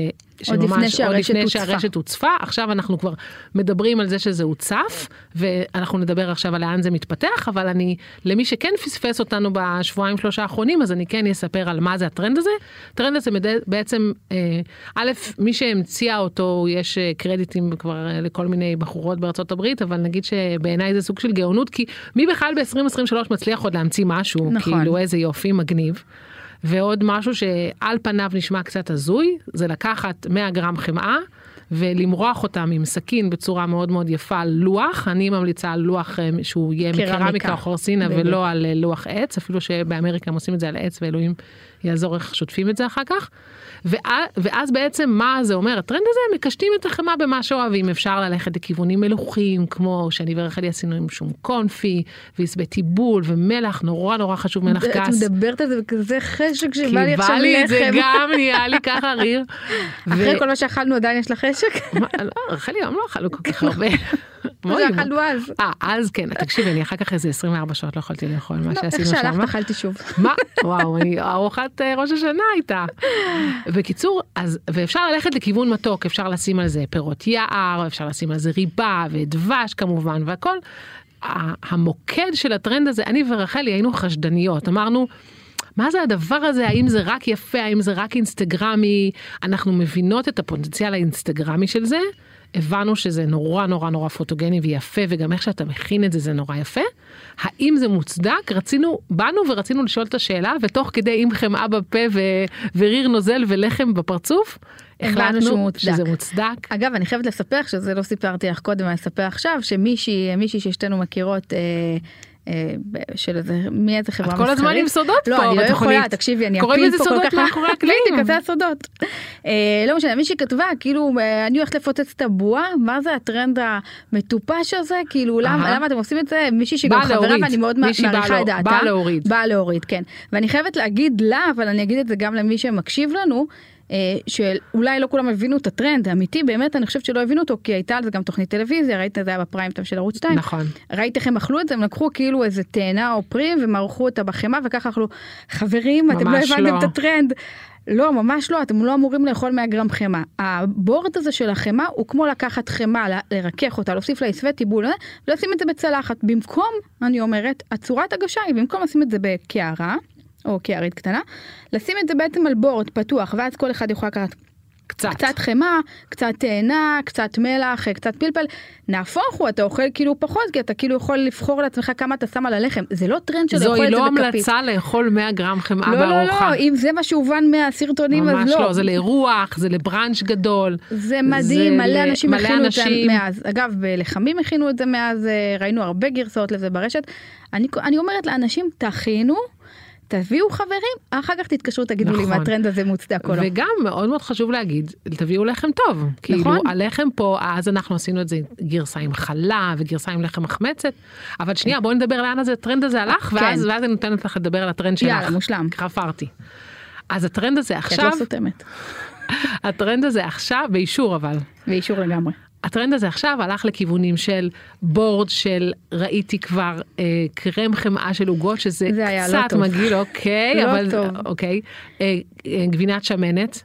עוד לפני שהרשת עוד לפני שהרשת הוצפה עכשיו אנחנו כבר מדברים על זה שזה הוצף ואנחנו נדבר עכשיו על לאן זה מתפתח אבל אני למי שכן פספס אותנו בשבועיים שלושה האחרונים אז אני כן אספר על מה זה הטרנד הזה. הטרנד הזה בעצם אה, א' מי שהמציאה אותו יש אה, קרדיטים כבר אה, לכל מיני בחורות בארצות הברית אבל נגיד שבעיניי זה סוג של גאונות כי מי בכלל ב-2023 מצליח עוד להמציא משהו נכון. כאילו איזה יופי מגניב. ועוד משהו שעל פניו נשמע קצת הזוי, זה לקחת 100 גרם חמאה ולמרוח אותם עם סכין בצורה מאוד מאוד יפה על לוח, אני ממליצה על לוח אה, שהוא יהיה מקרמיקה או חורסינה ולא על אה, לוח עץ, אפילו שבאמריקה הם עושים את זה על עץ ואלוהים יעזור איך שוטפים את זה אחר כך. ואז, ואז בעצם מה זה אומר הטרנד הזה מקשטים את החמאה במה שאוהבים אפשר ללכת לכיוונים מלוכים כמו שאני ורחלי עשינו עם שום קונפי ועשבי טיבול ומלח נורא נורא חשוב מלח גס. את מדברת על זה בכזה חשק שבא לי עכשיו לחם. כי בא לי את זה גם נהיה לי ככה ריר. אחרי כל מה שאכלנו עדיין יש לך חשק? לא, רחלי היום לא אכלנו כל כך הרבה. זה אכלנו אז. אה, אז כן, תקשיבי, אני אחר כך איזה 24 שעות לא יכולתי לאכול מה לא, שעשינו שם. איך שהלכת אכלתי שוב. מה? וואו, ארוחת אה, ראש השנה הייתה. בקיצור, אז, ואפשר ללכת לכיוון מתוק, אפשר לשים על זה פירות יער, אפשר לשים על זה ריבה ודבש כמובן והכל. המוקד של הטרנד הזה, אני ורחלי היינו חשדניות, אמרנו, מה זה הדבר הזה, האם זה רק יפה, האם זה רק אינסטגרמי, אנחנו מבינות את הפוטנציאל האינסטגרמי של זה, הבנו שזה נורא נורא נורא פוטוגני ויפה וגם איך שאתה מכין את זה זה נורא יפה. האם זה מוצדק? רצינו, באנו ורצינו לשאול את השאלה ותוך כדי עם חמאה בפה ו... וריר נוזל ולחם בפרצוף. החלטנו שזה מוצדק. אגב אני חייבת לספר שזה לא סיפרתי לך קודם אני אספר עכשיו שמישהי מישהי ששתינו מכירות. אה, של איזה, מי איזה חברה את כל הזמן עם סודות לא, פה אני לא בתוכנית. יכולה, תקשיבי, אני אפיל פה כל כך... מאחורי הקלעים. בדיוק, זה הסודות. אה, לא משנה, מישהי כתבה, כאילו, אה, אני הולכת לפוצץ את הבועה, מה זה הטרנד המטופש הזה? כאילו, למה אתם עושים את זה? מישהי שגם חברה. ואני מאוד מעריכה לא- את דעתה. באה להוריד. באה להוריד, כן. ואני חייבת להגיד לה, אבל אני אגיד את זה גם למי שמקשיב לנו, אה, שאולי לא כולם הבינו את הטרנד האמיתי, באמת אני חושבת שלא הבינו אותו, כי הייתה על זה גם תוכנית טלוויזיה, ראית את זה היה בפריים טיים של ערוץ 2. נכון. ראית איך הם אכלו את זה? הם לקחו כאילו איזה תאנה או פרי ומרחו אותה בחמאה וככה אכלו. חברים, אתם לא הבנתם לא. את הטרנד. לא, ממש לא, אתם לא אמורים לאכול 100 גרם חמאה. הבורד הזה של החמאה הוא כמו לקחת חמאה, לרכך אותה, להוסיף לה עשווה טיבול, אה, ולשים את זה בצלחת. במקום, אני אומרת, הצורת הגשה היא במקום לשים את זה בקערה, או קערית קטנה, לשים את זה בעצם על בורד פתוח, ואז כל אחד יכול לקחת קצת. קצת חמאה, קצת תאנה, קצת מלח, קצת פלפל. נהפוך הוא, אתה אוכל כאילו פחות, כי אתה כאילו יכול לבחור לעצמך כמה אתה שם על הלחם. זה לא טרנד של לאכול זוהי את זה לא בכפית. המלצה לאכול 100 גרם חמאה לא, לא, בארוחה. לא, אם זה מה שהובן מהסרטונים, אז ממש לא. לא, זה לאירוח, זה לבראנץ' גדול. זה מדהים, זה מלא אנשים מלא הכינו את זה אנשים. מאז. אגב, בלחמים הכינו את זה מאז, אה, ראינו הרבה גרסאות לזה ברשת. אני, אני אומרת לאנשים, תכינו, תביאו חברים, אחר כך תתקשרו, תגידו לי אם נכון. הטרנד הזה מוצדק או לא. וגם מאוד מאוד חשוב להגיד, תביאו לחם טוב. כאילו, נכון. הלחם פה, אז אנחנו עשינו את זה גרסה עם חלה וגרסה עם לחם מחמצת. אבל שנייה, בואי נדבר לאן הזה, הטרנד הזה הלך, כן. ואז ואז אני נותנת לך לדבר על הטרנד שלך. יאללה, מושלם. חפרתי. אז הטרנד הזה כי את עכשיו, לא סותמת. הטרנד הזה עכשיו, באישור אבל. באישור לגמרי. הטרנד הזה עכשיו הלך לכיוונים של בורד של ראיתי כבר אה, קרם חמאה של עוגות שזה לא קצת טוב. מגעיל אוקיי לא אבל טוב. אוקיי אה, אה, גבינת שמנת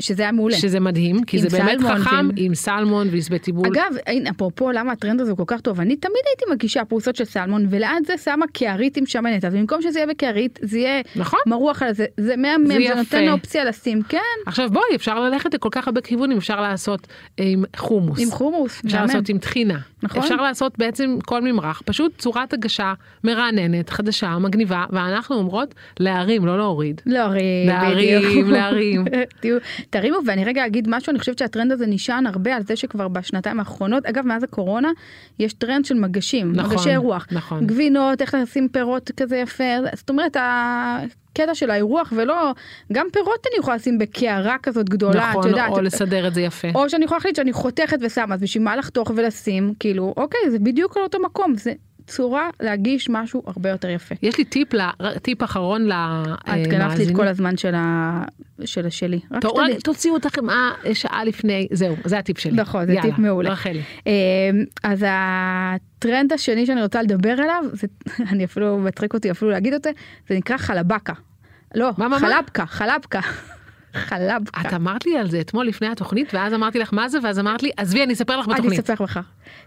שזה היה מעולה. שזה מדהים כי זה באמת חכם עם סלמון ועשבי טיבול אגב, הנה, אפרופו למה הטרנד הזה כל כך טוב, אני תמיד הייתי מגישה פרוסות של סלמון, וליד זה שמה קערית עם שמנת, אז במקום שזה יהיה בקערית, זה יהיה נכון מרוח על זה, זה מהמם, זה יפה. נותן אופציה לשים, כן, עכשיו בואי אפשר ללכת לכל כך הרבה כיוונים אפשר לעשות אה, עם חומוס עם חומוס, אפשר מהמם. לעשות עם טחינה נכון. אפשר לעשות בעצם כל ממרח פשוט צורת הגשה מרעננת חדשה מגניבה ואנחנו אומרות להרים לא להוריד. להרים, להרים, בדיוק. להרים. תהיו- תרימו, ואני רגע אגיד משהו, אני חושבת שהטרנד הזה נשען הרבה על זה שכבר בשנתיים האחרונות, אגב, מאז הקורונה, יש טרנד של מגשים, נכון, מגשי אירוח. נכון. גבינות, איך לשים פירות כזה יפה, זאת אומרת, הקטע של האירוח, ולא, גם פירות אני יכולה לשים בקערה כזאת גדולה, את נכון, יודעת. או לסדר את זה יפה. או שאני יכולה להחליט שאני חותכת ושמה, אז בשביל מה לחתוך ולשים, כאילו, אוקיי, זה בדיוק על אותו מקום, זה צורה להגיש משהו הרבה יותר יפה. יש לי טיפ, ל- טיפ אחרון את גנבת לי את כל הזמן של ה... של השלי. רק תוציאו את החמאה שעה לפני, זהו, זה הטיפ שלי. נכון, זה יאללה, טיפ מעולה. רחלי. אה, אז הטרנד השני שאני רוצה לדבר עליו, זה, אני אפילו, מצחיק אותי אפילו להגיד את זה, זה נקרא חלבקה. לא, מה, מה, מה? חלבקה, חלבקה. את אמרת לי על זה אתמול לפני התוכנית, ואז אמרתי לך מה זה, ואז אמרת לי, עזבי, אני אספר לך אני בתוכנית. אספר לך.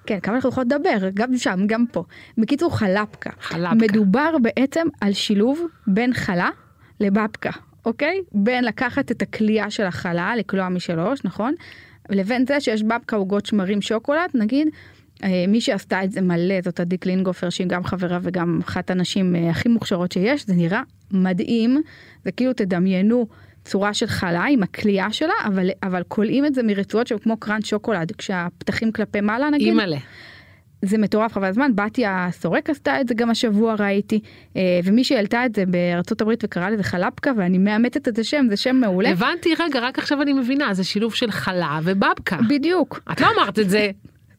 כן, כמה אנחנו יכולות לדבר, גם שם, גם פה. בקיצור, חלבקה. חלבקה. מדובר בעצם על שילוב בין חלה לבבקה, אוקיי? בין לקחת את הכלייה של החלה, לקלוע משלוש, נכון? לבין זה שיש בבקה עוגות שמרים שוקולד, נגיד. אה, מי שעשתה את זה מלא זאת עדי קלינגופר שהיא גם חברה וגם אחת הנשים אה, הכי מוכשרות שיש זה נראה מדהים זה כאילו תדמיינו צורה של חלה עם הכלייה שלה אבל אבל כולאים את זה מרצועות שהן כמו קראנץ' שוקולד כשהפתחים כלפי מעלה נגיד אימא'לה. זה מטורף חבל הזמן בתיה סורק עשתה את זה גם השבוע ראיתי אה, ומי שהעלתה את זה בארצות הברית וקרא לזה חלבקה ואני מאמתת את השם זה שם מעולה הבנתי, רגע, רק עכשיו אני מבינה, זה שילוב של חלה ובבקה. בדיוק את לא אמרת את זה.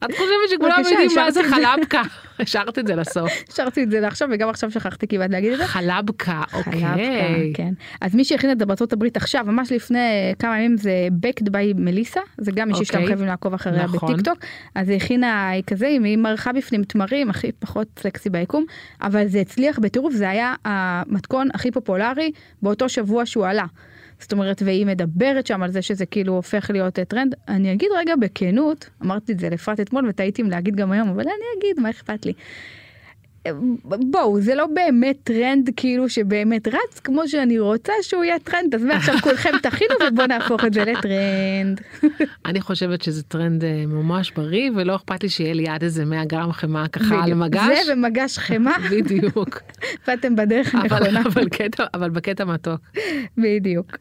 את חושבת שכולם יודעים מה זה. חלבקה. השארת את זה לסוף. השארתי את זה לעכשיו וגם עכשיו שכחתי כמעט להגיד את זה. חלבקה, חלבקה, אוקיי. כן. אז מי שהכין את זה בארצות הברית עכשיו, ממש לפני כמה ימים זה Baked by מליסה, זה גם מישהי שאתם אוקיי. חייבים לעקוב אחריה נכון. בטיק טוק, אז היא הכינה כזה, היא מרחה בפנים תמרים, הכי פחות סקסי ביקום, אבל זה הצליח בטירוף, זה היה המתכון הכי פופולרי באותו שבוע שהוא עלה. זאת אומרת, והיא מדברת שם על זה שזה כאילו הופך להיות אה, טרנד. אני אגיד רגע בכנות, אמרתי את זה לאפרת אתמול ותהיתי אם להגיד גם היום, אבל אני אגיד, מה אכפת לי. בואו זה לא באמת טרנד כאילו שבאמת רץ כמו שאני רוצה שהוא יהיה טרנד אז מעכשיו כולכם תכינו ובואו נהפוך את זה לטרנד. אני חושבת שזה טרנד אה, ממש בריא, ולא אכפת לי שיהיה לי עד איזה 100 גרם חמאה ככה על. מגש. זה ומגש חמאה בדיוק. ואתם בדרך הנכונה. אבל, אבל בקטע מתוק. בדיוק.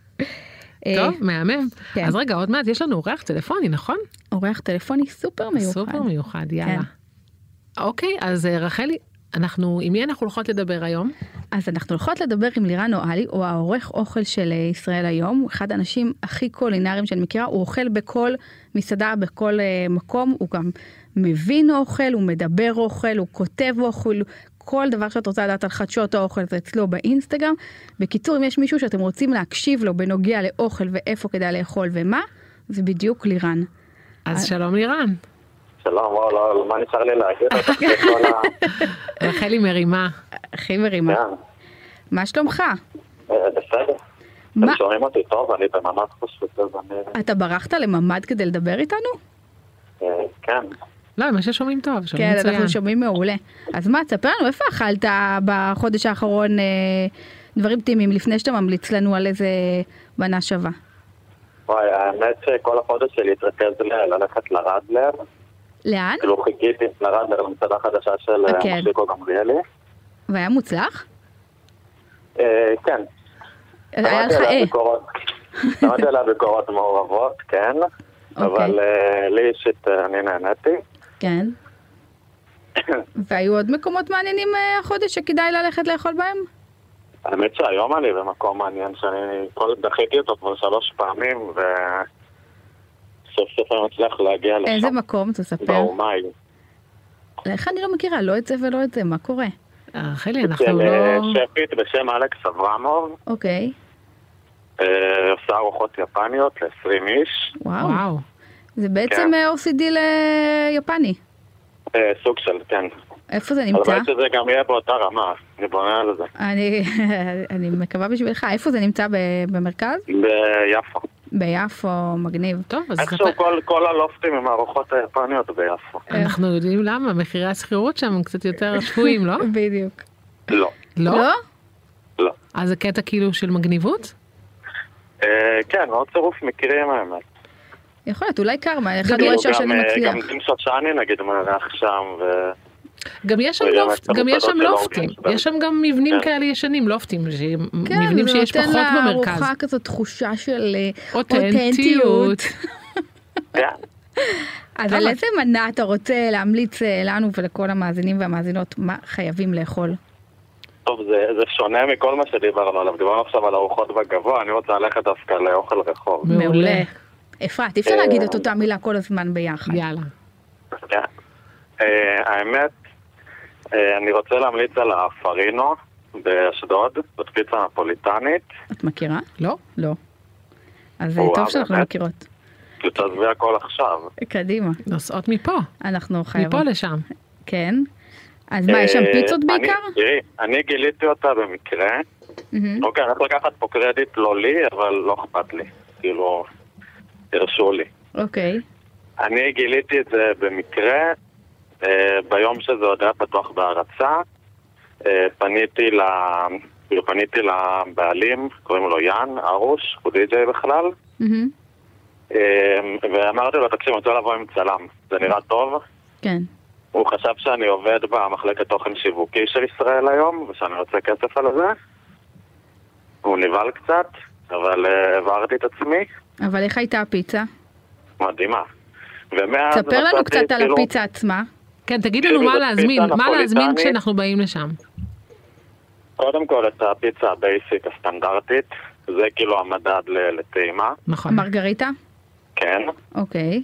אה, טוב, מהמם. כן. אז רגע, עוד מעט יש לנו אורח טלפוני, נכון? אורח טלפוני סופר מיוחד. סופר מיוחד, יאללה. כן. אוקיי, אז אה, רחלי, אנחנו, עם מי אנחנו הולכות לדבר היום? אז אנחנו הולכות לדבר עם לירן אוהלי, הוא העורך אוכל של אה, ישראל היום, הוא אחד האנשים הכי קולינריים שאני מכירה, הוא אוכל בכל מסעדה, בכל אה, מקום, הוא גם מבין אוכל, הוא מדבר אוכל, הוא כותב אוכל, כל דבר שאת רוצה לדעת על חדשות האוכל זה אצלו באינסטגרם. בקיצור, אם יש מישהו שאתם רוצים להקשיב לו בנוגע לאוכל ואיפה כדאי לאכול ומה, זה בדיוק לירן. אז שלום לירן. שלום, וואו, לא, מה נשאר לי להגיד? רחלי מרימה. הכי מרימה. כן, מה שלומך? אה, בסדר. אתם שומעים אותי טוב? אני בממ"ד פשוט, אז אני... אתה ברחת לממ"ד כדי לדבר איתנו? אה, כן. לא, מה ששומעים טוב, שומעים כן, מצוין. אנחנו שומעים מעולה. אז מה, תספר לנו, איפה אכלת בחודש האחרון אה, דברים טעימים, לפני שאתה ממליץ לנו על איזה מנה שווה? וואי, האמת שכל החודש שלי התרכז ללכת לרדלר. לאן? כאילו חיכיתי לרדלר, למסעדה חדשה של אה, כן. מושיקו גמליאלי. והיה מוצלח? אה, כן. היה לך אה. שמעתי עליה ביקורות מעורבות, כן. אוקיי. אבל אה, לי אישית אה, אני נהניתי. כן. והיו עוד מקומות מעניינים אה, החודש שכדאי ללכת לאכול בהם? האמת שהיום אני במקום מעניין שאני דחיתי אותו כבר שלוש פעמים וסוף סוף אני מצליח להגיע לשם. איזה מקום? תספר. באומאי. איך אני לא מכירה? לא את זה ולא את זה, מה קורה? רחלי, אנחנו של אה, לא... שפית בשם אלכס אברמוב, אוקיי, אה, עושה ארוחות יפניות ל-20 איש, וואו. זה בעצם כן. אה, OCD ליפני. אה, סוג של, כן. איפה זה נמצא? הלוואי שזה גם יהיה באותה רמה, אני בונה על זה. אני, אני מקווה בשבילך. איפה זה נמצא? ב- במרכז? ביפו. ביפו, מגניב. טוב, אז איכשהו ספר- כל- כל הלופטים עם הארוחות היפניות ביפו. אנחנו יודעים למה, מחירי השכירות שם הם קצת יותר שפויים, לא? בדיוק. לא. לא? לא? לא. אז זה קטע כאילו של מגניבות? אה, כן, מאוד צירוף מקרים האמת. יכול להיות, אולי קרמה, אחד רואה שהשני גם, מצליח. גם דין שושני נגיד מארח שם, ו... גם יש שם לופט, יש גם יש שם לופטים, אורגן, יש שם גם מבנים כן. כאלה ישנים, לופטים, ש- כן, מבנים שיש פחות במרכז. לארוחה כזאת תחושה של אה, אותנטיות. כן. אז על אז- איזה מנה אתה רוצה להמליץ אה, לנו ולכל המאזינים והמאזינות מה חייבים לאכול? טוב, זה, זה שונה מכל מה שדיברנו עליו. דיברנו עכשיו על ארוחות בגבוה, אני רוצה ללכת דווקא לאוכל רחוב. מעולה. אפרת, אי אפשר אה, להגיד את אותה מילה כל הזמן ביחד. יאללה. כן. האמת, אני רוצה להמליץ על הפרינו באשדוד, זאת פיצה נפוליטנית. את מכירה? לא? לא. אז אה, טוב שאנחנו? מכירות. תעזבי הכל עכשיו. קדימה, נוסעות מפה, אנחנו חייבות. מפה לשם. כן. אז מה, יש שם אה, פיצות בעיקר? תראי, אני גיליתי אותה במקרה. אוקיי, אני הולך לקחת פה קרדיט לא לי, אבל לא אכפת לי. כאילו, הרשו לי. אוקיי. אני גיליתי את זה במקרה, אה, ביום שזה עוד היה פתוח בהרצה. אה, פניתי ל... כאילו פניתי לבעלים, קוראים לו יאן ארוש, הוא די.ג'יי בכלל. אה, ואמרתי לו, תקשיב, אני רוצה לבוא עם צלם, זה נראה טוב. כן. הוא חשב שאני עובד במחלקת תוכן שיווקי של ישראל היום, ושאני רוצה כסף על זה. הוא נבהל קצת, אבל אה, הבהרתי את עצמי, אבל איך הייתה הפיצה? מדהימה. ומאז ספר לנו קצת על כאילו, הפיצה עצמה. כן, תגיד כאילו לנו מה זאת להזמין, מה להזמין נפוליטנית. כשאנחנו באים לשם. קודם כל את הפיצה ה basic הסטנדרטית, זה כאילו המדד לטעימה, נכון. מרגריטה? כן. אוקיי.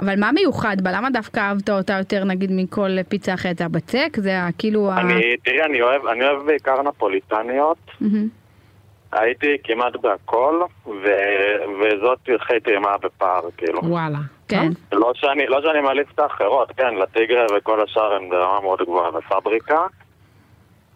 אבל מה מיוחד בה? למה דווקא אהבת אותה יותר נגיד מכל פיצה אחרת? זה הבצק? זה כאילו ה... אני, תראי, אני אוהב, אני אוהב בעיקר נפוליטניות. הייתי כמעט בהכל, ו, וזאת הכי טעימה בפער, כאילו. וואלה. כן. לא שאני, לא שאני מעליץ את האחרות, כן, לטיגרה וכל השאר הם ברמה מאוד גבוהה בפבריקה,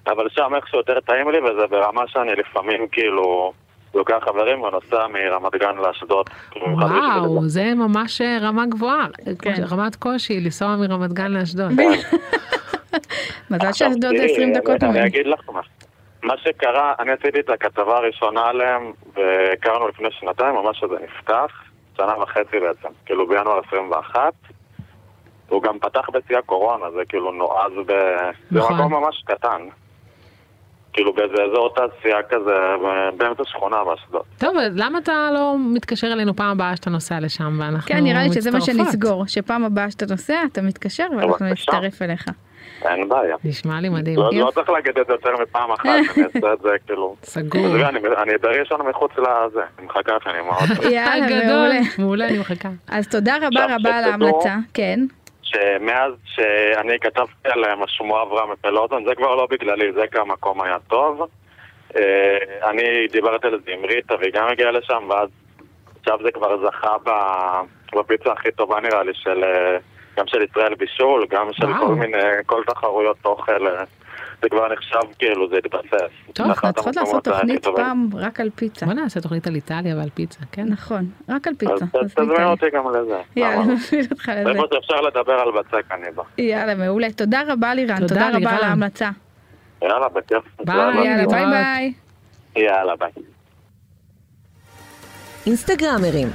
אבל שם איכשהו יותר טעים לי, וזה ברמה שאני לפעמים כאילו לוקח חברים ונוסע מרמת גן לאשדוד. וואו. זה ממש אה, רמה גבוהה. כן. רמת קושי, לנסוע מרמת גן לאשדוד. מזל עכשיו, שאשדוד זה תראי, 20 דקות אני. אגיד לך מה. מה שקרה, אני עשיתי את הכתבה הראשונה עליהם, והכרנו לפני שנתיים, ממש שזה נפתח, שנה וחצי בעצם, כאילו בינואר 21. הוא גם פתח בשיא הקורונה, זה כאילו נועז ב... זה נכון. מקום ממש קטן. כאילו באיזה אזור תעשייה כזה, באמצע שכונה באשדוד. טוב, אז למה אתה לא מתקשר אלינו פעם הבאה שאתה נוסע לשם ואנחנו כן, נראה לי שזה מה מצטרפות? שנסגור, שפעם הבאה שאתה נוסע, אתה מתקשר ואנחנו. נצטרף אליך. אין בעיה. נשמע לי מדהים. לא לא צריך להגיד את זה יותר מפעם אחת, אני אעשה את זה כאילו... סגור. אני- אני אדרש לנו מחוץ לזה, אני מחכה שאני מאוד... יאללה, גדול. מעולה. מעולה, אני מחכה. אז תודה רבה רבה על ההמלצה. כן. שמאז שאני כתבתי עליהם השמועה עברה מפלוטון, זה כבר לא בגללי, זה כי המקום היה טוב. אה, אני דיברתי על זה עם ריטה והיא גם הגיעה לשם, ואז עכשיו זה כבר זכה ב- בפיצה הכי טובה נראה לי, של, אה, גם של ישראל בישול, גם של וואו. כל מיני, כל תחרויות אוכל. אה, זה כבר נחשב כאילו, זה התבסס. טוב, אנחנו צריכות לעשות תוכנית. פעם רק על פיצה. בוא נעשה תוכנית על איטליה ועל פיצה, כן? נכון, רק על פיצה. אז תזמין. אותי גם לזה. יאללה, לא? נזמין אותך לזה. איפה שאפשר לדבר על בצק אני בא. יאללה, מעולה. תודה רבה לירן, תודה, רבה. על ההמלצה. יאללה, בכיף. ביי. יאללה, ביי. ביי. יאללה, ביי. אינסטגרמרים,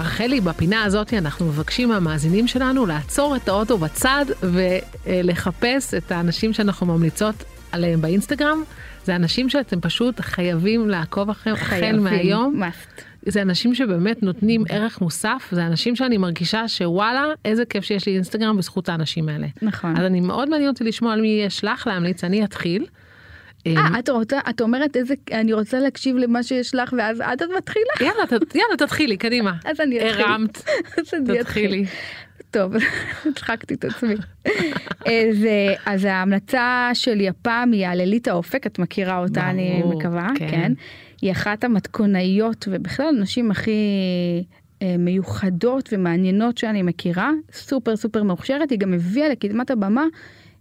רחלי, בפינה הזאת אנחנו מבקשים מהמאזינים שלנו לעצור את האוטו בצד ולחפש את האנשים שאנחנו ממליצות עליהם באינסטגרם. זה אנשים שאתם פשוט חייבים לעקוב אחריהם החל מהיום. must. זה אנשים שבאמת נותנים ערך מוסף, זה אנשים שאני מרגישה שוואלה, איזה כיף שיש לי אינסטגרם בזכות האנשים האלה. נכון. אז אני מאוד מעניין אותי לשמוע על מי יש לך להמליץ, אני אתחיל. אה, את רוצה, את אומרת איזה, אני רוצה להקשיב למה שיש לך ואז את את מתחילה? יאללה, ת- יאללה, תתחילי, קדימה. אז אני אתחיל. הרמת. תתחילי. טוב, הצחקתי את עצמי. אז, אה, אז ההמלצה שלי הפעם היא על אליטה אופק, את מכירה אותה אני מקווה, כן. כן. היא אחת המתכונאיות ובכלל הנשים הכי אה, מיוחדות ומעניינות שאני מכירה, סופר סופר מוכשרת, היא גם הביאה לקדמת הבמה.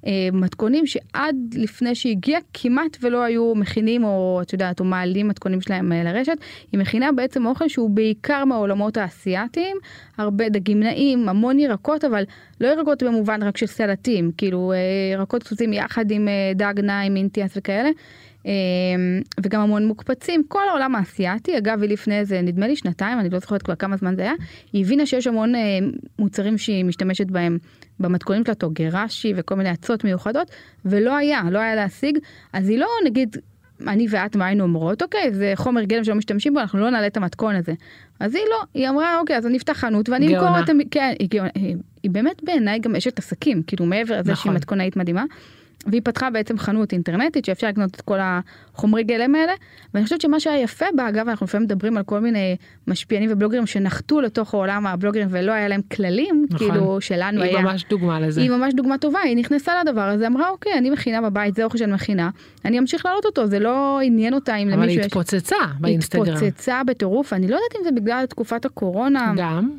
אה, מתכונים שעד לפני שהגיעה כמעט ולא היו מכינים או את יודעת או מעלים מתכונים שלהם אה, לרשת היא מכינה בעצם אוכל שהוא בעיקר מהעולמות האסייתיים הרבה דגים נעים המון ירקות אבל לא ירקות במובן רק של סלטים כאילו אה, ירקות כתוצים יחד עם דג נעים אינטיאס וכאלה. אה, וגם המון מוקפצים כל העולם האסייתי אגב היא לפני איזה נדמה לי שנתיים אני לא זוכרת כבר כמה זמן זה היה היא הבינה שיש המון מוצרים שהיא משתמשת בהם במתכונים שלה טוגרשי וכל מיני עצות מיוחדות ולא היה לא היה להשיג אז היא לא נגיד אני ואת מה היינו אומרות אוקיי זה חומר גלם שלא משתמשים בו אנחנו לא נעלה את המתכון הזה אז היא לא היא אמרה אוקיי אז אני אפתח חנות ואני אמכור. את המ... כן היא, גאונה. היא, היא באמת בעיניי גם אשת עסקים כאילו מעבר לזה נכון. שהיא מתכונאית מדהימה. והיא פתחה בעצם חנות אינטרנטית שאפשר לקנות את כל החומרי גלם האלה ואני חושבת שמה שהיה יפה בה אגב אנחנו לפעמים מדברים על כל מיני משפיענים ובלוגרים שנחתו לתוך העולם הבלוגרים ולא היה להם כללים נכון. כאילו שלנו היא היה. ממש דוגמה לזה. היא ממש דוגמה טובה, היא נכנסה לדבר הזה, אמרה אוקיי, אני מכינה בבית, זה אוכל שאני מכינה, אני אמשיך להעלות אותו, זה לא עניין אותה אם אבל למישהו היא יש... התפוצצה באינסטגרם. התפוצצה בטירוף, אני לא יודעת אם זה בגלל תקופת הקורונה, גם.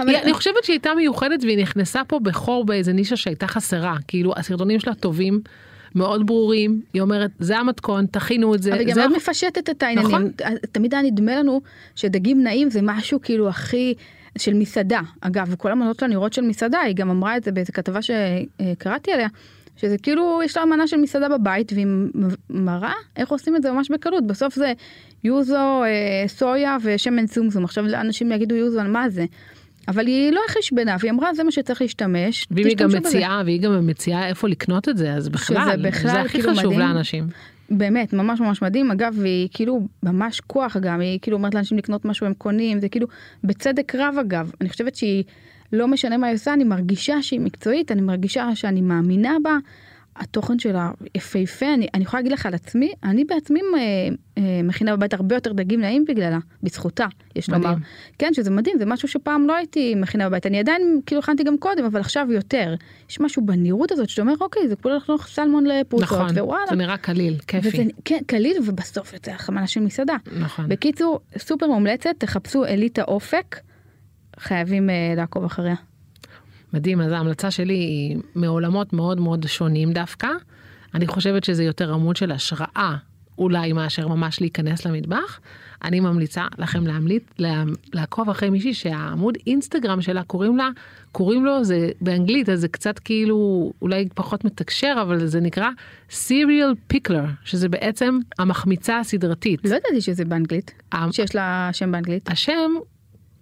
אבל היא- אני חושבת שהיא הייתה מיוחדת והיא נכנסה פה בחור באיזה נישה שהייתה חסרה. כאילו הסרטונים שלה טובים, מאוד ברורים, היא אומרת זה המתכון, תכינו את זה. אבל היא גם מאוד מפשטת את העניינים. נכון. תמיד היה נדמה לנו שדגים נעים זה משהו כאילו הכי של מסעדה. אגב, כל המנות שלה נראות של מסעדה, היא גם אמרה את זה באיזה כתבה שקראתי עליה. שזה כאילו יש לה מנה של מסעדה בבית והיא מראה איך עושים את זה ממש בקלות בסוף זה יוזו אה, סויה ושמן סומסום עכשיו אנשים יגידו יוזו על מה זה אבל היא לא חשבנה והיא אמרה זה מה שצריך להשתמש. ואם היא גם תשתמשו בזה." מציעה, והיא גם מציעה איפה לקנות את זה, אז בכלל, בכלל זה הכי כאילו חשוב מדהים. לאנשים. באמת ממש ממש מדהים אגב והיא כאילו ממש כוח גם היא כאילו אומרת לאנשים לקנות משהו הם קונים זה כאילו בצדק רב אגב אני חושבת שהיא לא משנה מה היא עושה אני מרגישה שהיא מקצועית אני מרגישה שאני מאמינה בה. התוכן שלה יפהפה אני, אני יכולה להגיד לך על עצמי אני בעצמי אה, אה, מכינה בבית הרבה יותר דגים נעים בגללה בזכותה יש מדהים. לומר כן שזה מדהים זה משהו שפעם לא הייתי מכינה בבית אני עדיין כאילו הכנתי גם קודם אבל עכשיו יותר יש משהו בנראות הזאת שאתה אומר אוקיי זה כמו לחנוך סלמון לפרוסות נכון, ווואלה זה נראה קליל, וזה, כיפי. כן, קליל ובסוף יוצא לך מנה של מסעדה. נכון. בקיצור, סופר מומלצת, תחפשו אליטה אופק, חייבים uh, לעקוב אחריה. מדהים, אז ההמלצה שלי היא מעולמות מאוד מאוד שונים דווקא. אני חושבת שזה יותר עמוד של השראה, אולי מאשר ממש להיכנס למטבח. אני ממליצה לכם להמליץ, לה, לעקוב אחרי מישהי שהעמוד אינסטגרם שלה קוראים לה, קוראים לו, זה באנגלית, אז זה קצת כאילו, אולי פחות מתקשר, אבל זה נקרא serial pickler, שזה בעצם המחמיצה הסדרתית. לא ידעתי שזה באנגלית, שיש לה שם באנגלית. השם,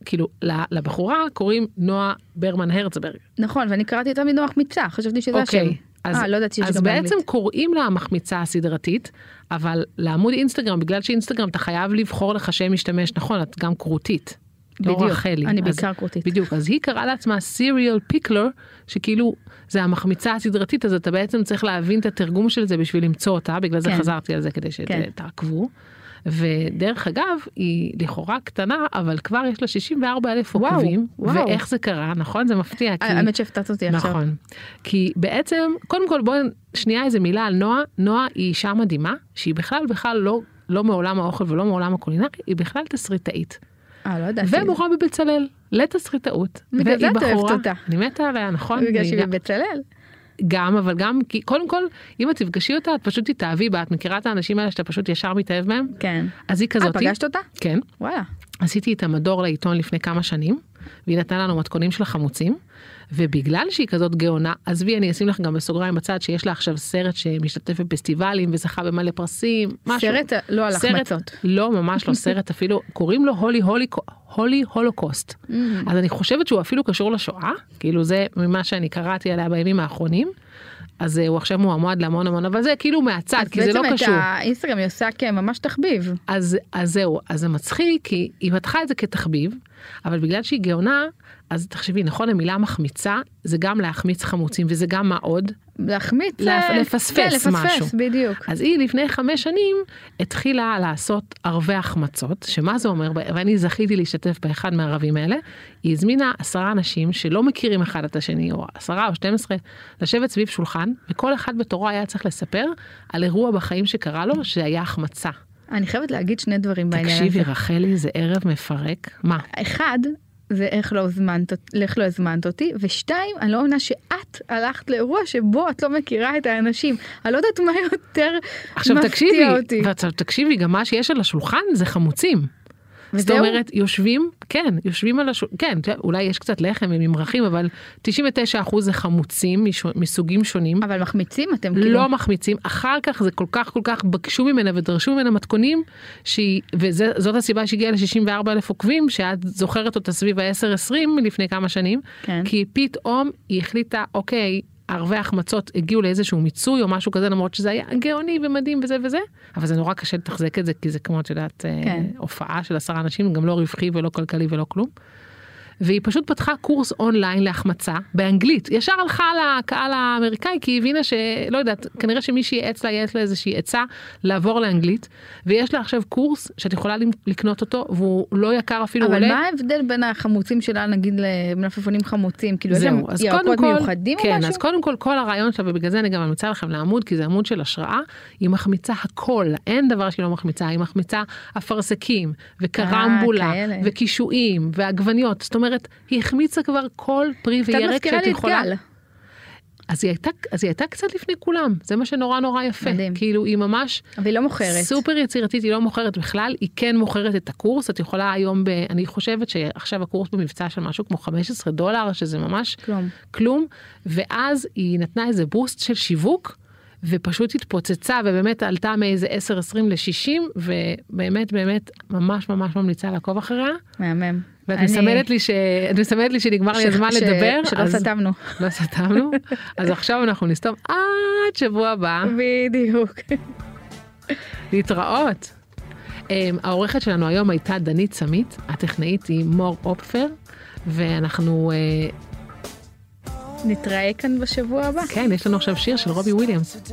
כאילו, לבחורה קוראים נועה ברמן הרצברג. נכון, ואני קראתי אותה מנוח מיצה, חשבתי שזה אוקיי, השם. אז, אה, לא ידעתי שיש אז גם בעצם באנגלית. קוראים לה המחמיצה הסדרתית, אבל לעמוד אינסטגרם, בגלל שאינסטגרם אתה חייב לבחור לך שם משתמש, נכון, את גם כרותית. לא בדיוק, רחלי. אני בעיקר כרותית. בדיוק, אז היא קראה לעצמה סיריאל פיקלר, שכאילו זה המחמיצה הסדרתית, אז אתה בעצם צריך להבין את התרגום של זה בשביל למצוא אותה, בגלל זה כן. חזרתי על זה כדי כן. ודרך אגב, היא לכאורה קטנה, אבל כבר יש לה 64 אלף עוקבים, וואו. ואיך זה קרה, נכון? זה מפתיע. כי- האמת שהפתעת אותי עכשיו. נכון. כי בעצם, קודם כל בואי שנייה איזה מילה על נועה. נועה היא אישה מדהימה, שהיא בכלל בכלל לא, לא מעולם האוכל ולא מעולם הקולינרי, היא בכלל תסריטאית. אה, לא ידעתי. ומורה בבצלאל, לתסריטאות. בגלל זה את אוהבת אותה. אני מתה עליה, נכון? בגלל שהיא בבצלאל. גם, אבל גם, כי קודם כל, אם את תפגשי אותה, את פשוט תתאהבי בה, את מכירה את האנשים האלה שאתה פשוט ישר מתאהב בהם? כן. אז היא אה, כזאתי. פגשת אותה? כן. וואלה. עשיתי את המדור לעיתון לפני כמה שנים, והיא נתנה לנו מתכונים של החמוצים, ובגלל שהיא כזאת גאונה, עזבי, אני אשים לך גם בסוגריים בצד שיש לה עכשיו סרט שמשתתף בפסטיבלים וזכה במלא פרסים, משהו. סרט לא על החמצות. לא, ממש לא סרט אפילו, קוראים לו הולי הולי הולי הולוקוסט. Mm. אז אני חושבת שהוא אפילו קשור לשואה, כאילו זה ממה שאני קראתי עליה בימים האחרונים. אז אה, הוא עכשיו מועמד להמון המון, אבל זה כאילו מהצד, אז כי זה לא בעצם קשור. את האינסטגרם היא עושה כממש תחביב. אז, אז זהו, אז זה מצחיק, כי היא פתחה את זה כתחביב, אבל בגלל שהיא גאונה, אז תחשבי, נכון, המילה מחמיצה, זה גם להחמיץ חמוצים, וזה גם מה עוד? להחמיץ. לפ- אה, לפספס כן, לפספס, משהו. בדיוק. אז היא לפני חמש שנים התחילה לעשות ערבי החמצות, שמה זה אומר, ואני זכיתי להשתתף באחד מהערבים האלה, היא הזמינה עשרה אנשים שלא מכירים אחד את השני, או עשרה או 12, לשבת סביב שולחן, וכל אחד בתורו היה צריך לספר על אירוע בחיים שקרה לו, שהיה החמצה. אני חייבת להגיד שני דברים בעניין הזה. תקשיבי, רחלי, זה ערב מפרק. מה? אחד, זה איך לא הזמנת, איך לא הזמנת אותי, ושתיים, אני לא מאמינה שאת הלכת לאירוע שבו את לא מכירה את האנשים. אני לא יודעת מה יותר עכשיו מפתיע תקשיבי, אותי. ועכשיו תקשיבי, גם מה שיש על השולחן זה חמוצים. זאת? אומרת, יושבים, כן, יושבים על השולחן, כן, אולי יש קצת לחם וממרחים, אבל 99% זה חמוצים משו- מסוגים שונים. אבל מחמיצים אתם כאילו. לא מחמיצים, אחר כך זה כל כך כל כך בקשו ממנה ודרשו ממנה מתכונים, שהיא, וזאת הסיבה שהגיעה ל-64 אלף עוקבים, שאת זוכרת אותה סביב ה-10-20 לפני כמה שנים, כן. כי פתאום היא החליטה, אוקיי, ערבי החמצות הגיעו לאיזשהו מיצוי או משהו כזה, למרות שזה היה גאוני ומדהים וזה וזה, אבל זה נורא קשה לתחזק את זה, כי זה כמו, את יודעת, כן. אה, הופעה של עשרה אנשים, גם לא רווחי ולא כלכלי ולא כלום. והיא פשוט פתחה קורס אונליין להחמצה באנגלית. ישר הלכה לקהל האמריקאי כי היא הבינה שלא יודעת, כנראה שמישהי ייעץ לה, ייעץ לה איזושהי עצה לעבור לאנגלית. ויש לה עכשיו קורס שאת יכולה לקנות אותו והוא לא יקר אפילו אבל עולה. מה ההבדל בין החמוצים שלה נגיד למלפפונים חמוצים? כאילו יש להם זהו, אז קודם ירקות מיוחדים כן, או משהו? אז קודם כל כל הרעיון שלה ובגלל זה אני גם ממליצה לכם לעמוד כי זה עמוד של השראה, היא מחמיצה הכל, אין דבר שהיא לא מחמיצה, היא מחמיצה אפרסקים וקרמבולה אה, כאלה. וקישואים ועגבניות, זאת אומרת היא החמיצה כבר כל פרי וירק שאת יכולה. אז היא הייתה, אז היא הייתה קצת לפני כולם, זה מה שנורא נורא יפה, מדהים. כאילו היא ממש אבל היא לא מוכרת. סופר יצירתית, היא לא מוכרת בכלל, היא כן מוכרת את הקורס, את יכולה היום, ב, אני חושבת שעכשיו הקורס במבצע של משהו כמו 15 דולר, שזה ממש כלום. כלום, ואז היא נתנה איזה בוסט של שיווק, ופשוט התפוצצה ובאמת עלתה מאיזה 10-20 ל-60, ובאמת באמת ממש ממש ממליצה לעקוב אחריה. מהמם. ואת אני- מסמנת לי, ש... את מסמנת לי שנגמר לי ש- הזמן ש- לדבר, שלא אז סתמנו. לא סתמנו, אז עכשיו אנחנו נסתום עד שבוע הבא. בדיוק. להתראות. Um, העורכת שלנו היום הייתה דנית סמית, הטכנאית היא מור אופפר, ואנחנו, uh, נתראה כאן בשבוע הבא. כן, יש לנו עכשיו שיר של רובי וויליאמס.